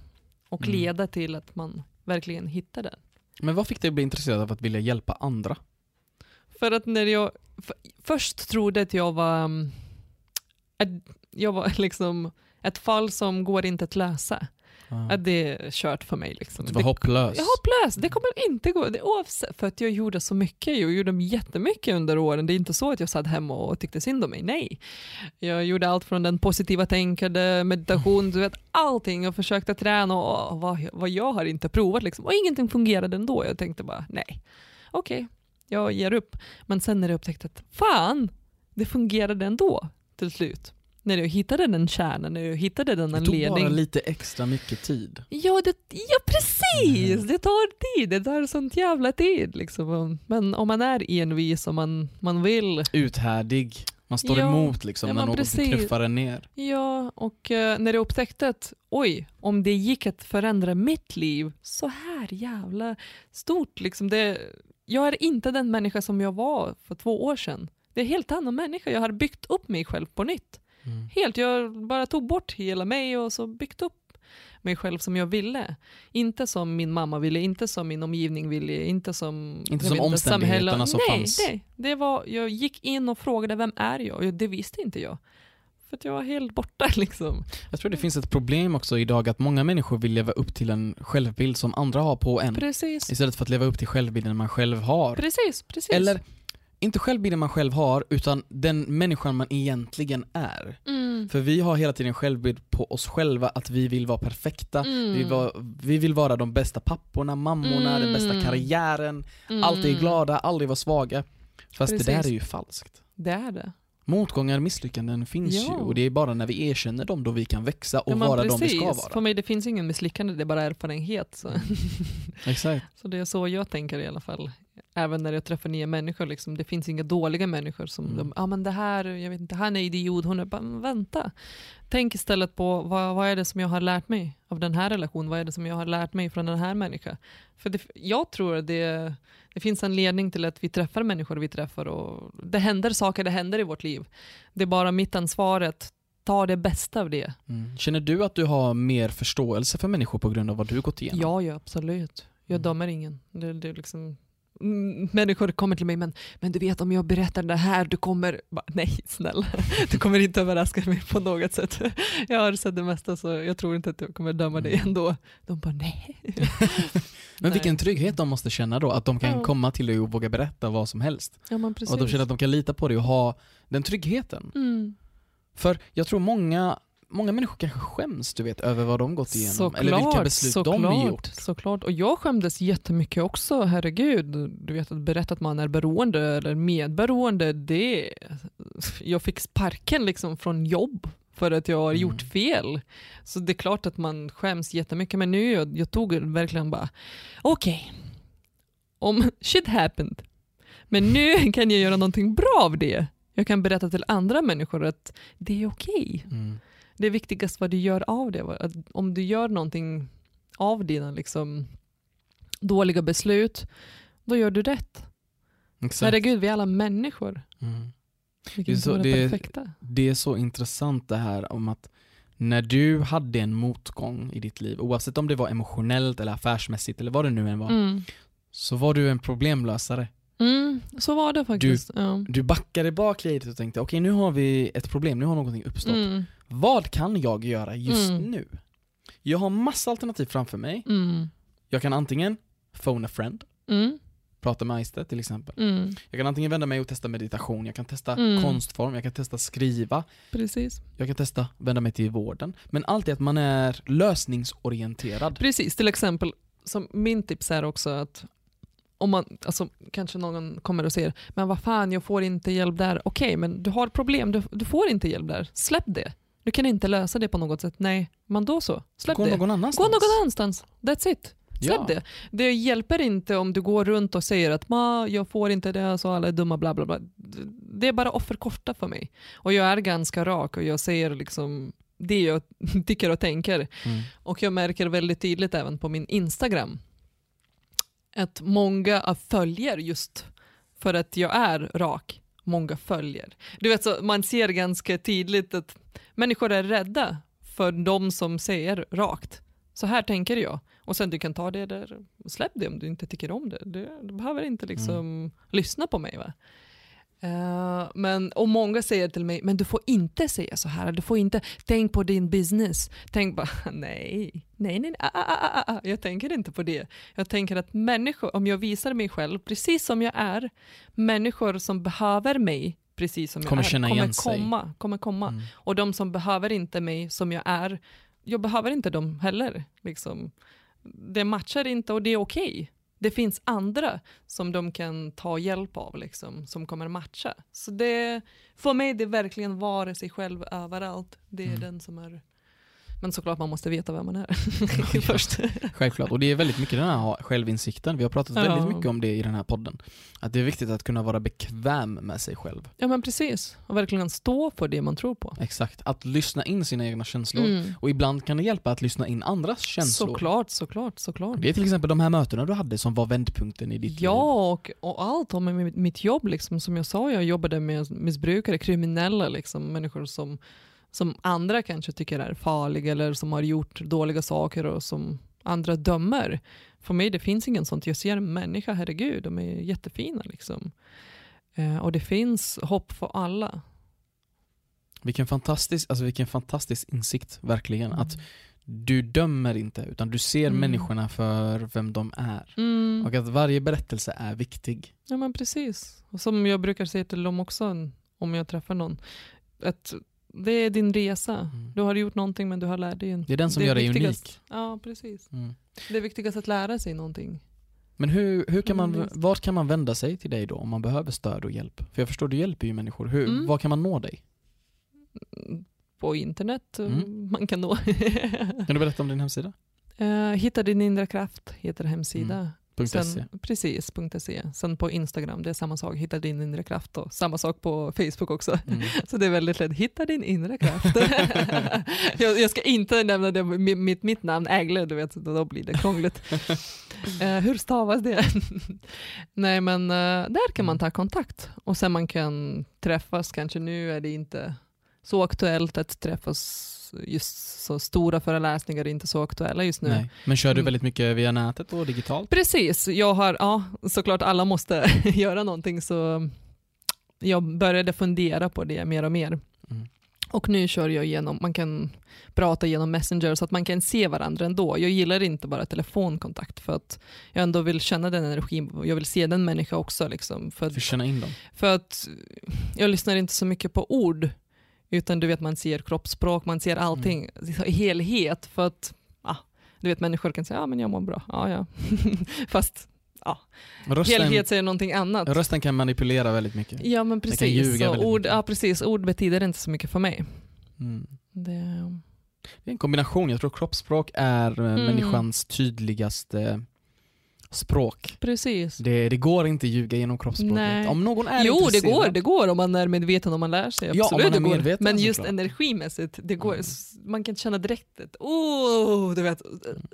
Speaker 2: och
Speaker 1: Mm.
Speaker 2: leda till att man verkligen hittar den.
Speaker 1: Men vad fick dig att bli intresserad av att vilja hjälpa andra?
Speaker 2: För att när jag för, först trodde att jag var, um, att jag var (laughs) liksom ett fall som går inte att lösa. Att det är kört för mig. Liksom.
Speaker 1: Var
Speaker 2: det,
Speaker 1: hopplös.
Speaker 2: jag är hopplös, det kommer inte gå. Det, oavsett, för att jag gjorde så mycket, jag gjorde jättemycket under åren. Det är inte så att jag satt hemma och tyckte synd om mig, nej. Jag gjorde allt från den positiva tänkande, meditation, du vet allting. Jag försökte träna och vad, vad jag har inte provat liksom. Och ingenting fungerade ändå. Jag tänkte bara, nej, okej, jag ger upp. Men sen när jag upptäckte att fan, det fungerade ändå till slut. När jag hittade den kärnan, när jag hittade den
Speaker 1: Det tog bara lite extra mycket tid.
Speaker 2: Ja, det, ja precis!
Speaker 1: Mm.
Speaker 2: Det tar tid, det tar sånt jävla tid. Liksom. Men om man är envis och man, man vill,
Speaker 1: Uthärdig. Man står
Speaker 2: Ja,
Speaker 1: emot liksom
Speaker 2: ja,
Speaker 1: när
Speaker 2: precis.
Speaker 1: knuffar en ner.
Speaker 2: ja, och eh, när jag upptäckte att oj, om det gick att förändra mitt liv så här jävla stort. Liksom det, jag är inte den människa som jag var för två år sedan. Det är en helt annan människa, jag har byggt upp mig själv på nytt.
Speaker 1: Mm.
Speaker 2: Helt, jag bara tog bort hela mig och så byggt upp mig själv som jag ville. Inte som min mamma ville, inte som min omgivning ville, inte som,
Speaker 1: Inte som omständigheterna som
Speaker 2: nej,
Speaker 1: fanns.
Speaker 2: Nej, det var, jag gick in och frågade vem är jag? Det visste inte jag. För att jag var helt borta (laughs) liksom.
Speaker 1: Jag tror det finns ett problem också idag att många människor vill leva upp till en självbild som andra har på en.
Speaker 2: Precis,
Speaker 1: Istället för att leva upp till självbilden man själv har.
Speaker 2: precis, precis.
Speaker 1: Eller inte självbilden man själv har, utan den människan man egentligen är.
Speaker 2: Mm.
Speaker 1: För vi har hela tiden en självbild på oss själva att vi vill vara perfekta,
Speaker 2: Mm.
Speaker 1: vi, var, vi vill vara de bästa papporna, mammorna, den bästa
Speaker 2: Mm.
Speaker 1: karriären,
Speaker 2: Mm.
Speaker 1: alltid glada, aldrig vara svaga. Fast det där
Speaker 2: Precis.
Speaker 1: är ju falskt.
Speaker 2: Det är det.
Speaker 1: Motgångar och misslyckanden finns
Speaker 2: Ja.
Speaker 1: ju och det är bara när vi erkänner dem då vi kan växa och
Speaker 2: Ja,
Speaker 1: vara de vi ska
Speaker 2: precis.
Speaker 1: vara.
Speaker 2: För mig det finns ingen misslyckande, det är bara erfarenhet. Så.
Speaker 1: Exakt. (laughs)
Speaker 2: så det är så jag tänker i alla fall. Även när jag träffar nya människor, liksom, det finns inga dåliga människor som
Speaker 1: Mm.
Speaker 2: de, ah, men det här, jag vet inte, han är idiot, hon är bara, vänta. Tänk istället på vad, vad är det som jag har lärt mig av den här relationen, vad är det som jag har lärt mig från den här människan. För det, jag tror att det, det finns en ledning till att vi träffar människor vi träffar och det händer saker, det händer i vårt liv. Det är bara mitt ansvar att ta det bästa av det.
Speaker 1: Mm. Känner du att du har mer förståelse för människor på grund av vad du gått igenom?
Speaker 2: Ja, ja absolut. Jag
Speaker 1: Mm.
Speaker 2: dömer ingen. Det, det liksom, människor kommer till mig, men, men du vet om jag berättar det här, du kommer... Bara, nej, snälla. (laughs) Du kommer inte överraska mig på något sätt. (laughs) Jag har sett det mesta så jag tror inte att jag kommer döma dig
Speaker 1: Mm.
Speaker 2: ändå. De bara, nej. (laughs)
Speaker 1: Men vilken trygghet de måste känna då, att de kan
Speaker 2: Ja.
Speaker 1: komma till dig och våga berätta vad som helst.
Speaker 2: Ja,
Speaker 1: Och de känner att de kan lita på dig och ha den tryggheten.
Speaker 2: Mm.
Speaker 1: För jag tror många, många människor kanske skäms du vet, över vad de gått igenom.
Speaker 2: Såklart,
Speaker 1: eller vilka beslut de
Speaker 2: såklart,
Speaker 1: gjort.
Speaker 2: Såklart. Och jag skämdes jättemycket också, herregud. Du vet att berätta att man är beroende eller medberoende, det... Jag fick sparken liksom från jobb för att jag har
Speaker 1: Mm.
Speaker 2: gjort fel. Så det är klart att man skäms jättemycket, men nu jag, jag tog verkligen bara, okej, om shit happened, men nu (laughs) kan jag göra någonting bra av det. Jag kan berätta till andra människor att det är okej
Speaker 1: Mm.
Speaker 2: Det är viktigast vad du gör av det. Att om du gör någonting av dina liksom, dåliga beslut, då gör du rätt.
Speaker 1: Exakt.
Speaker 2: Herregud, vi är alla människor.
Speaker 1: Mm. Det är så- det är-
Speaker 2: perfekta.
Speaker 1: Det är så intressant det här om att när du hade en motgång i ditt liv, oavsett om det var emotionellt eller affärsmässigt eller vad det nu än var,
Speaker 2: Mm.
Speaker 1: så var du en problemlösare.
Speaker 2: Mm, så var det faktiskt. ja.
Speaker 1: Du backade bak lite och tänkte okej nu har vi ett problem, nu har någonting uppstått.
Speaker 2: Mm,
Speaker 1: Vad kan jag göra just
Speaker 2: Mm.
Speaker 1: nu? Jag har massa alternativ framför mig.
Speaker 2: mm,
Speaker 1: Jag kan antingen phone a friend,
Speaker 2: mm,
Speaker 1: prata med Aiste till exempel.
Speaker 2: mm,
Speaker 1: Jag kan antingen vända mig och testa meditation, jag kan testa
Speaker 2: Mm.
Speaker 1: konstform, jag kan testa skriva,
Speaker 2: precis.
Speaker 1: jag kan testa vända mig till vården. Men allt är att man är lösningsorienterad.
Speaker 2: Precis, till exempel, som min tips är också att om man, alltså, kanske någon kommer och säger men vad fan jag får inte hjälp där. Okej men du har problem, du, du får inte hjälp där. Släpp det. Du kan inte lösa det på något sätt. Nej, men då så. Släpp
Speaker 1: Gå
Speaker 2: det.
Speaker 1: någon
Speaker 2: Gå
Speaker 1: annanstans.
Speaker 2: någon annanstans. That's it. Släpp
Speaker 1: Ja.
Speaker 2: det. Det hjälper inte om du går runt och säger att Ma, jag får inte det, så alla är dumma, bla bla bla. Det är bara offerkorta för mig. Och jag är ganska rak och jag säger liksom det jag (laughs) tycker och tänker.
Speaker 1: Mm.
Speaker 2: Och jag märker väldigt tydligt även på min Instagram att många följer just för att jag är rak. Många följer. Du vet, så man ser ganska tydligt att människor är rädda för de som säger rakt. Så här tänker jag. Och sen du kan ta det där, släpp det om du inte tycker om det. Du, du behöver inte liksom lyssna på mig. va Eh, men, och många säger till mig, men du får inte säga så här, du får inte, tänk på din business. Tänk bara, (laughs) nej, nej, nej, ah, ah, ah, ah. jag tänker inte på det. Jag tänker att människor, om jag visar mig själv precis som jag är, människor som behöver mig precis som
Speaker 1: Kommer
Speaker 2: jag är,
Speaker 1: känna
Speaker 2: kommer
Speaker 1: igen sig.
Speaker 2: komma, kommer komma.
Speaker 1: Mm.
Speaker 2: Och de som behöver inte mig som jag är, jag behöver inte dem heller. Liksom. Det matchar inte och det är okej. Det finns andra som de kan ta hjälp av, liksom, som kommer matcha. Så det, för mig det verkligen vara sig själv överallt. Det är
Speaker 1: Mm.
Speaker 2: den som är... Men såklart man måste veta vem man är (laughs) först.
Speaker 1: Självklart, och det är väldigt mycket den här självinsikten. Vi har pratat
Speaker 2: Ja.
Speaker 1: väldigt mycket om det i den här podden. Att det är viktigt att kunna vara bekväm med sig själv.
Speaker 2: Ja men precis, och verkligen stå för det man tror på.
Speaker 1: Exakt, att lyssna in sina egna känslor.
Speaker 2: Mm.
Speaker 1: Och ibland kan det hjälpa att lyssna in andras känslor.
Speaker 2: Såklart, såklart, såklart.
Speaker 1: Det är till exempel de här mötena du hade som var vändpunkten i ditt liv.
Speaker 2: Ja, och, och allt om mitt jobb. Liksom, som jag sa, jag jobbade med missbrukare, kriminella, liksom, människor som, som andra kanske tycker är farliga eller som har gjort dåliga saker och som andra dömer. För mig det finns ingen sånt. Jag ser en människa, herregud, de är jättefina. Liksom. Eh, och det finns hopp för alla.
Speaker 1: Vilken fantastisk, alltså vilken fantastisk insikt, verkligen.
Speaker 2: Mm.
Speaker 1: Att du dömer inte, utan du ser
Speaker 2: Mm.
Speaker 1: människorna för vem de är.
Speaker 2: Mm.
Speaker 1: Och att varje berättelse är viktig.
Speaker 2: Ja men precis. Och som jag brukar säga till dem också om jag träffar någon. Att det är din resa.
Speaker 1: Mm.
Speaker 2: Du har gjort någonting men du har lärt dig. en-
Speaker 1: Det är den som
Speaker 2: Det
Speaker 1: gör dig unik.
Speaker 2: Ja precis.
Speaker 1: Mm.
Speaker 2: Det är viktigast att lära sig någonting.
Speaker 1: Men hur, hur kan man,
Speaker 2: Mm,
Speaker 1: vart kan man vända sig till dig då om man behöver stöd och hjälp? För jag förstår, du hjälper ju människor. Hur,
Speaker 2: Mm.
Speaker 1: Var kan man nå dig?
Speaker 2: På internet eh,
Speaker 1: Mm.
Speaker 2: man kan nå.
Speaker 1: Kan du berätta om din hemsida?
Speaker 2: uh, (laughs) Hitta din inre kraft heter hemsida.
Speaker 1: .se.
Speaker 2: Sen, precis, .se. Sen på Instagram, det är samma sak. Hitta din inre kraft. Och samma sak på Facebook också.
Speaker 1: Mm. (laughs)
Speaker 2: Så det är väldigt lätt. Hitta din inre kraft. (laughs) jag, jag ska inte nämna det, mi- mitt, mitt namn, Ägle, du vet, då blir det krångligt. (laughs) Eh, hur stavas det? Nej men eh, där kan man ta kontakt och sen man kan träffas, kanske nu är det inte så aktuellt att träffas just så stora föreläsningar är inte så aktuella just nu.
Speaker 1: Nej. Men kör du
Speaker 2: Mm.
Speaker 1: väldigt mycket via nätet och digitalt?
Speaker 2: Precis, jag har, ja såklart alla måste (laughs) göra någonting så jag började fundera på det mer och mer.
Speaker 1: Mm.
Speaker 2: Och nu kör jag igenom, man kan prata genom Messenger så att man kan se varandra ändå. Jag gillar inte bara telefonkontakt för att jag ändå vill känna den energin och jag vill se den människa också. Liksom, för,
Speaker 1: att, känna in dem?
Speaker 2: för att jag lyssnar inte så mycket på ord utan du vet man ser kroppsspråk, man ser allting i helhet. För att ah, du vet människor kan säga ja men jag mår bra, ja ja. (laughs) Fast
Speaker 1: Rösten,
Speaker 2: helhet säger någonting annat.
Speaker 1: rösten kan manipulera väldigt mycket.
Speaker 2: Ja men
Speaker 1: kan
Speaker 2: precis.
Speaker 1: ljuga
Speaker 2: Så ord,
Speaker 1: mycket.
Speaker 2: ja, precis. Ord betyder inte så mycket för mig.
Speaker 1: Mm.
Speaker 2: Det,
Speaker 1: Det är en kombination, jag tror kroppsspråk är eh,
Speaker 2: Mm.
Speaker 1: människans tydligaste språk.
Speaker 2: precis.
Speaker 1: Det, det går inte att ljuga genom kroppsspråket.
Speaker 2: Nej.
Speaker 1: Om någon är
Speaker 2: Jo, det går, det går om man är medveten om man lär sig.
Speaker 1: Ja, om
Speaker 2: Absolut,
Speaker 1: man är
Speaker 2: det går.
Speaker 1: medveten,
Speaker 2: Men just
Speaker 1: såklart.
Speaker 2: energimässigt, det går,
Speaker 1: Mm.
Speaker 2: man kan känna direkt att, oh, du vet.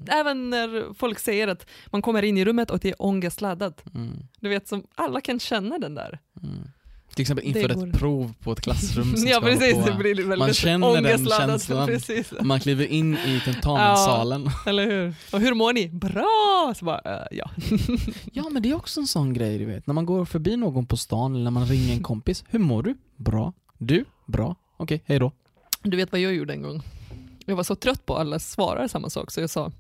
Speaker 2: Även när folk säger att man kommer in i rummet och det är ångestladdat.
Speaker 1: Mm.
Speaker 2: Du vet, som alla kan känna den där.
Speaker 1: Mm. Till exempel inför ett prov på ett klassrum som (laughs)
Speaker 2: ja,
Speaker 1: ska
Speaker 2: precis.
Speaker 1: på.
Speaker 2: Det
Speaker 1: Man känner den känslan.
Speaker 2: Precis.
Speaker 1: Man kliver in i tentamensalen.
Speaker 2: Eller hur? Och hur mår ni? Bra! Så bara, äh, ja. (laughs)
Speaker 1: Ja men det är också en sån grej du vet. När man går förbi någon på stan eller när man ringer en kompis. Hur mår du? Bra. Du? Bra. Okej, hej då.
Speaker 2: Du vet vad jag gjorde en gång? Jag var så trött på att alla svarar samma sak så jag sa,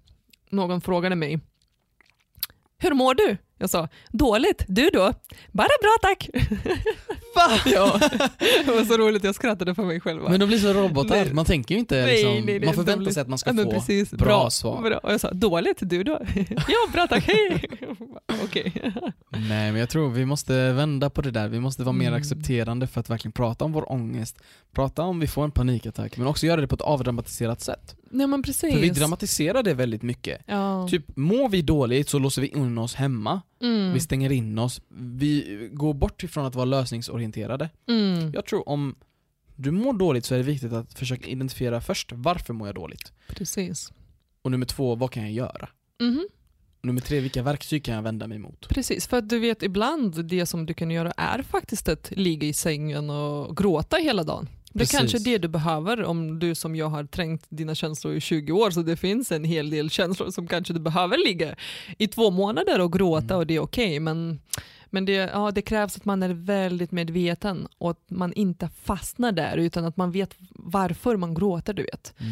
Speaker 2: någon frågade mig, hur mår du? Jag sa, dåligt, du då? Bara bra tack. (laughs)
Speaker 1: Va? (laughs)
Speaker 2: ja, det var så roligt, jag skrattade för mig själv.
Speaker 1: Men de blir så robotar.
Speaker 2: Nej.
Speaker 1: Man tänker ju inte
Speaker 2: Nej,
Speaker 1: liksom,
Speaker 2: nej, nej,
Speaker 1: man förväntar
Speaker 2: blir-
Speaker 1: sig att man ska få
Speaker 2: precis,
Speaker 1: bra, svar.
Speaker 2: Bra. Och jag sa, dåligt, du då? (laughs) ja, bra tack, hej. Okej.
Speaker 1: Nej men jag tror vi måste vända på det där. Vi måste vara mer
Speaker 2: Mm.
Speaker 1: accepterande för att verkligen prata om vår ångest. Prata om vi får en panikattack men också göra det på ett avdramatiserat sätt.
Speaker 2: Nej men precis.
Speaker 1: För vi dramatiserar det väldigt mycket.
Speaker 2: ja.
Speaker 1: Typ mår vi dåligt så låser vi in oss hemma.
Speaker 2: mm.
Speaker 1: Vi stänger in oss. Vi går bort ifrån att vara lösningsorienterade.
Speaker 2: Mm.
Speaker 1: Jag tror om du mår dåligt så är det viktigt att försöka identifiera först varför mår jag dåligt?
Speaker 2: Precis.
Speaker 1: Och nummer två, vad kan jag göra? Och nummer tre, vilka verktyg kan jag vända mig mot?
Speaker 2: Precis, för att du vet ibland det som du kan göra är faktiskt att ligga i sängen och gråta hela dagen. Det är
Speaker 1: Precis.
Speaker 2: kanske det du behöver om du som jag har trängt dina känslor i 20 år så det finns en hel del känslor som kanske du behöver ligga i två månader och gråta
Speaker 1: Mm.
Speaker 2: och det är okej men, men det, ja, det krävs att man är väldigt medveten och att man inte fastnar där utan att man vet varför man gråter du vet.
Speaker 1: Mm.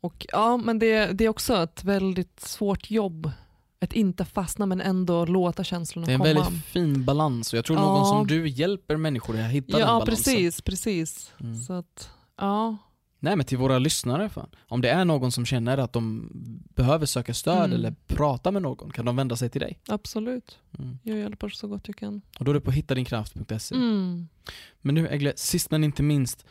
Speaker 2: Och ja, men det, det är också ett väldigt svårt jobb. Att inte fastna men ändå låta känslorna
Speaker 1: Det är en
Speaker 2: komma.
Speaker 1: väldigt fin balans och jag tror
Speaker 2: Ja.
Speaker 1: någon som du hjälper människor att hitta den
Speaker 2: Ja,
Speaker 1: balansen.
Speaker 2: precis, precis.
Speaker 1: Mm.
Speaker 2: Så att, ja.
Speaker 1: Nej men till våra lyssnare, fan. om det är någon som känner att de behöver söka stöd
Speaker 2: Mm.
Speaker 1: eller prata med någon, kan de vända sig till dig?
Speaker 2: Absolut.
Speaker 1: Mm.
Speaker 2: Jag hjälper så gott jag kan.
Speaker 1: Och då är det på hittadinkraft.se.
Speaker 2: Mm.
Speaker 1: Men nu Egle, sist men inte minst,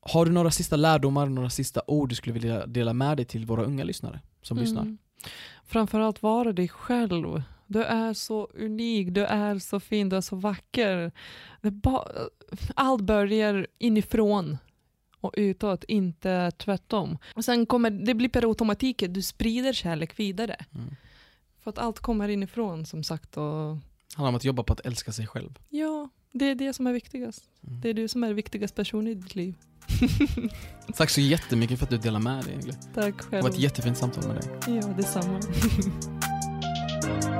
Speaker 1: har du några sista lärdomar, några sista ord du skulle vilja dela med dig till våra unga lyssnare som lyssnar?
Speaker 2: Framförallt vara dig själv. Du är så unik, du är så fin, du är så vacker. Är allt börjar inifrån och utåt, inte tvärtom. Och sen kommer, det blir per automatik, du sprider kärlek vidare.
Speaker 1: Mm.
Speaker 2: För att allt kommer inifrån som sagt. Och
Speaker 1: Det handlar om att jobba på att älska sig själv.
Speaker 2: ja, det är det som är viktigast.
Speaker 1: Mm.
Speaker 2: Det är du som är viktigast person i ditt liv. (laughs)
Speaker 1: Tack så jättemycket för att du delade med dig.
Speaker 2: Tack själv.
Speaker 1: Det var ett jättefint samtal med dig.
Speaker 2: Ja, detsamma. (laughs)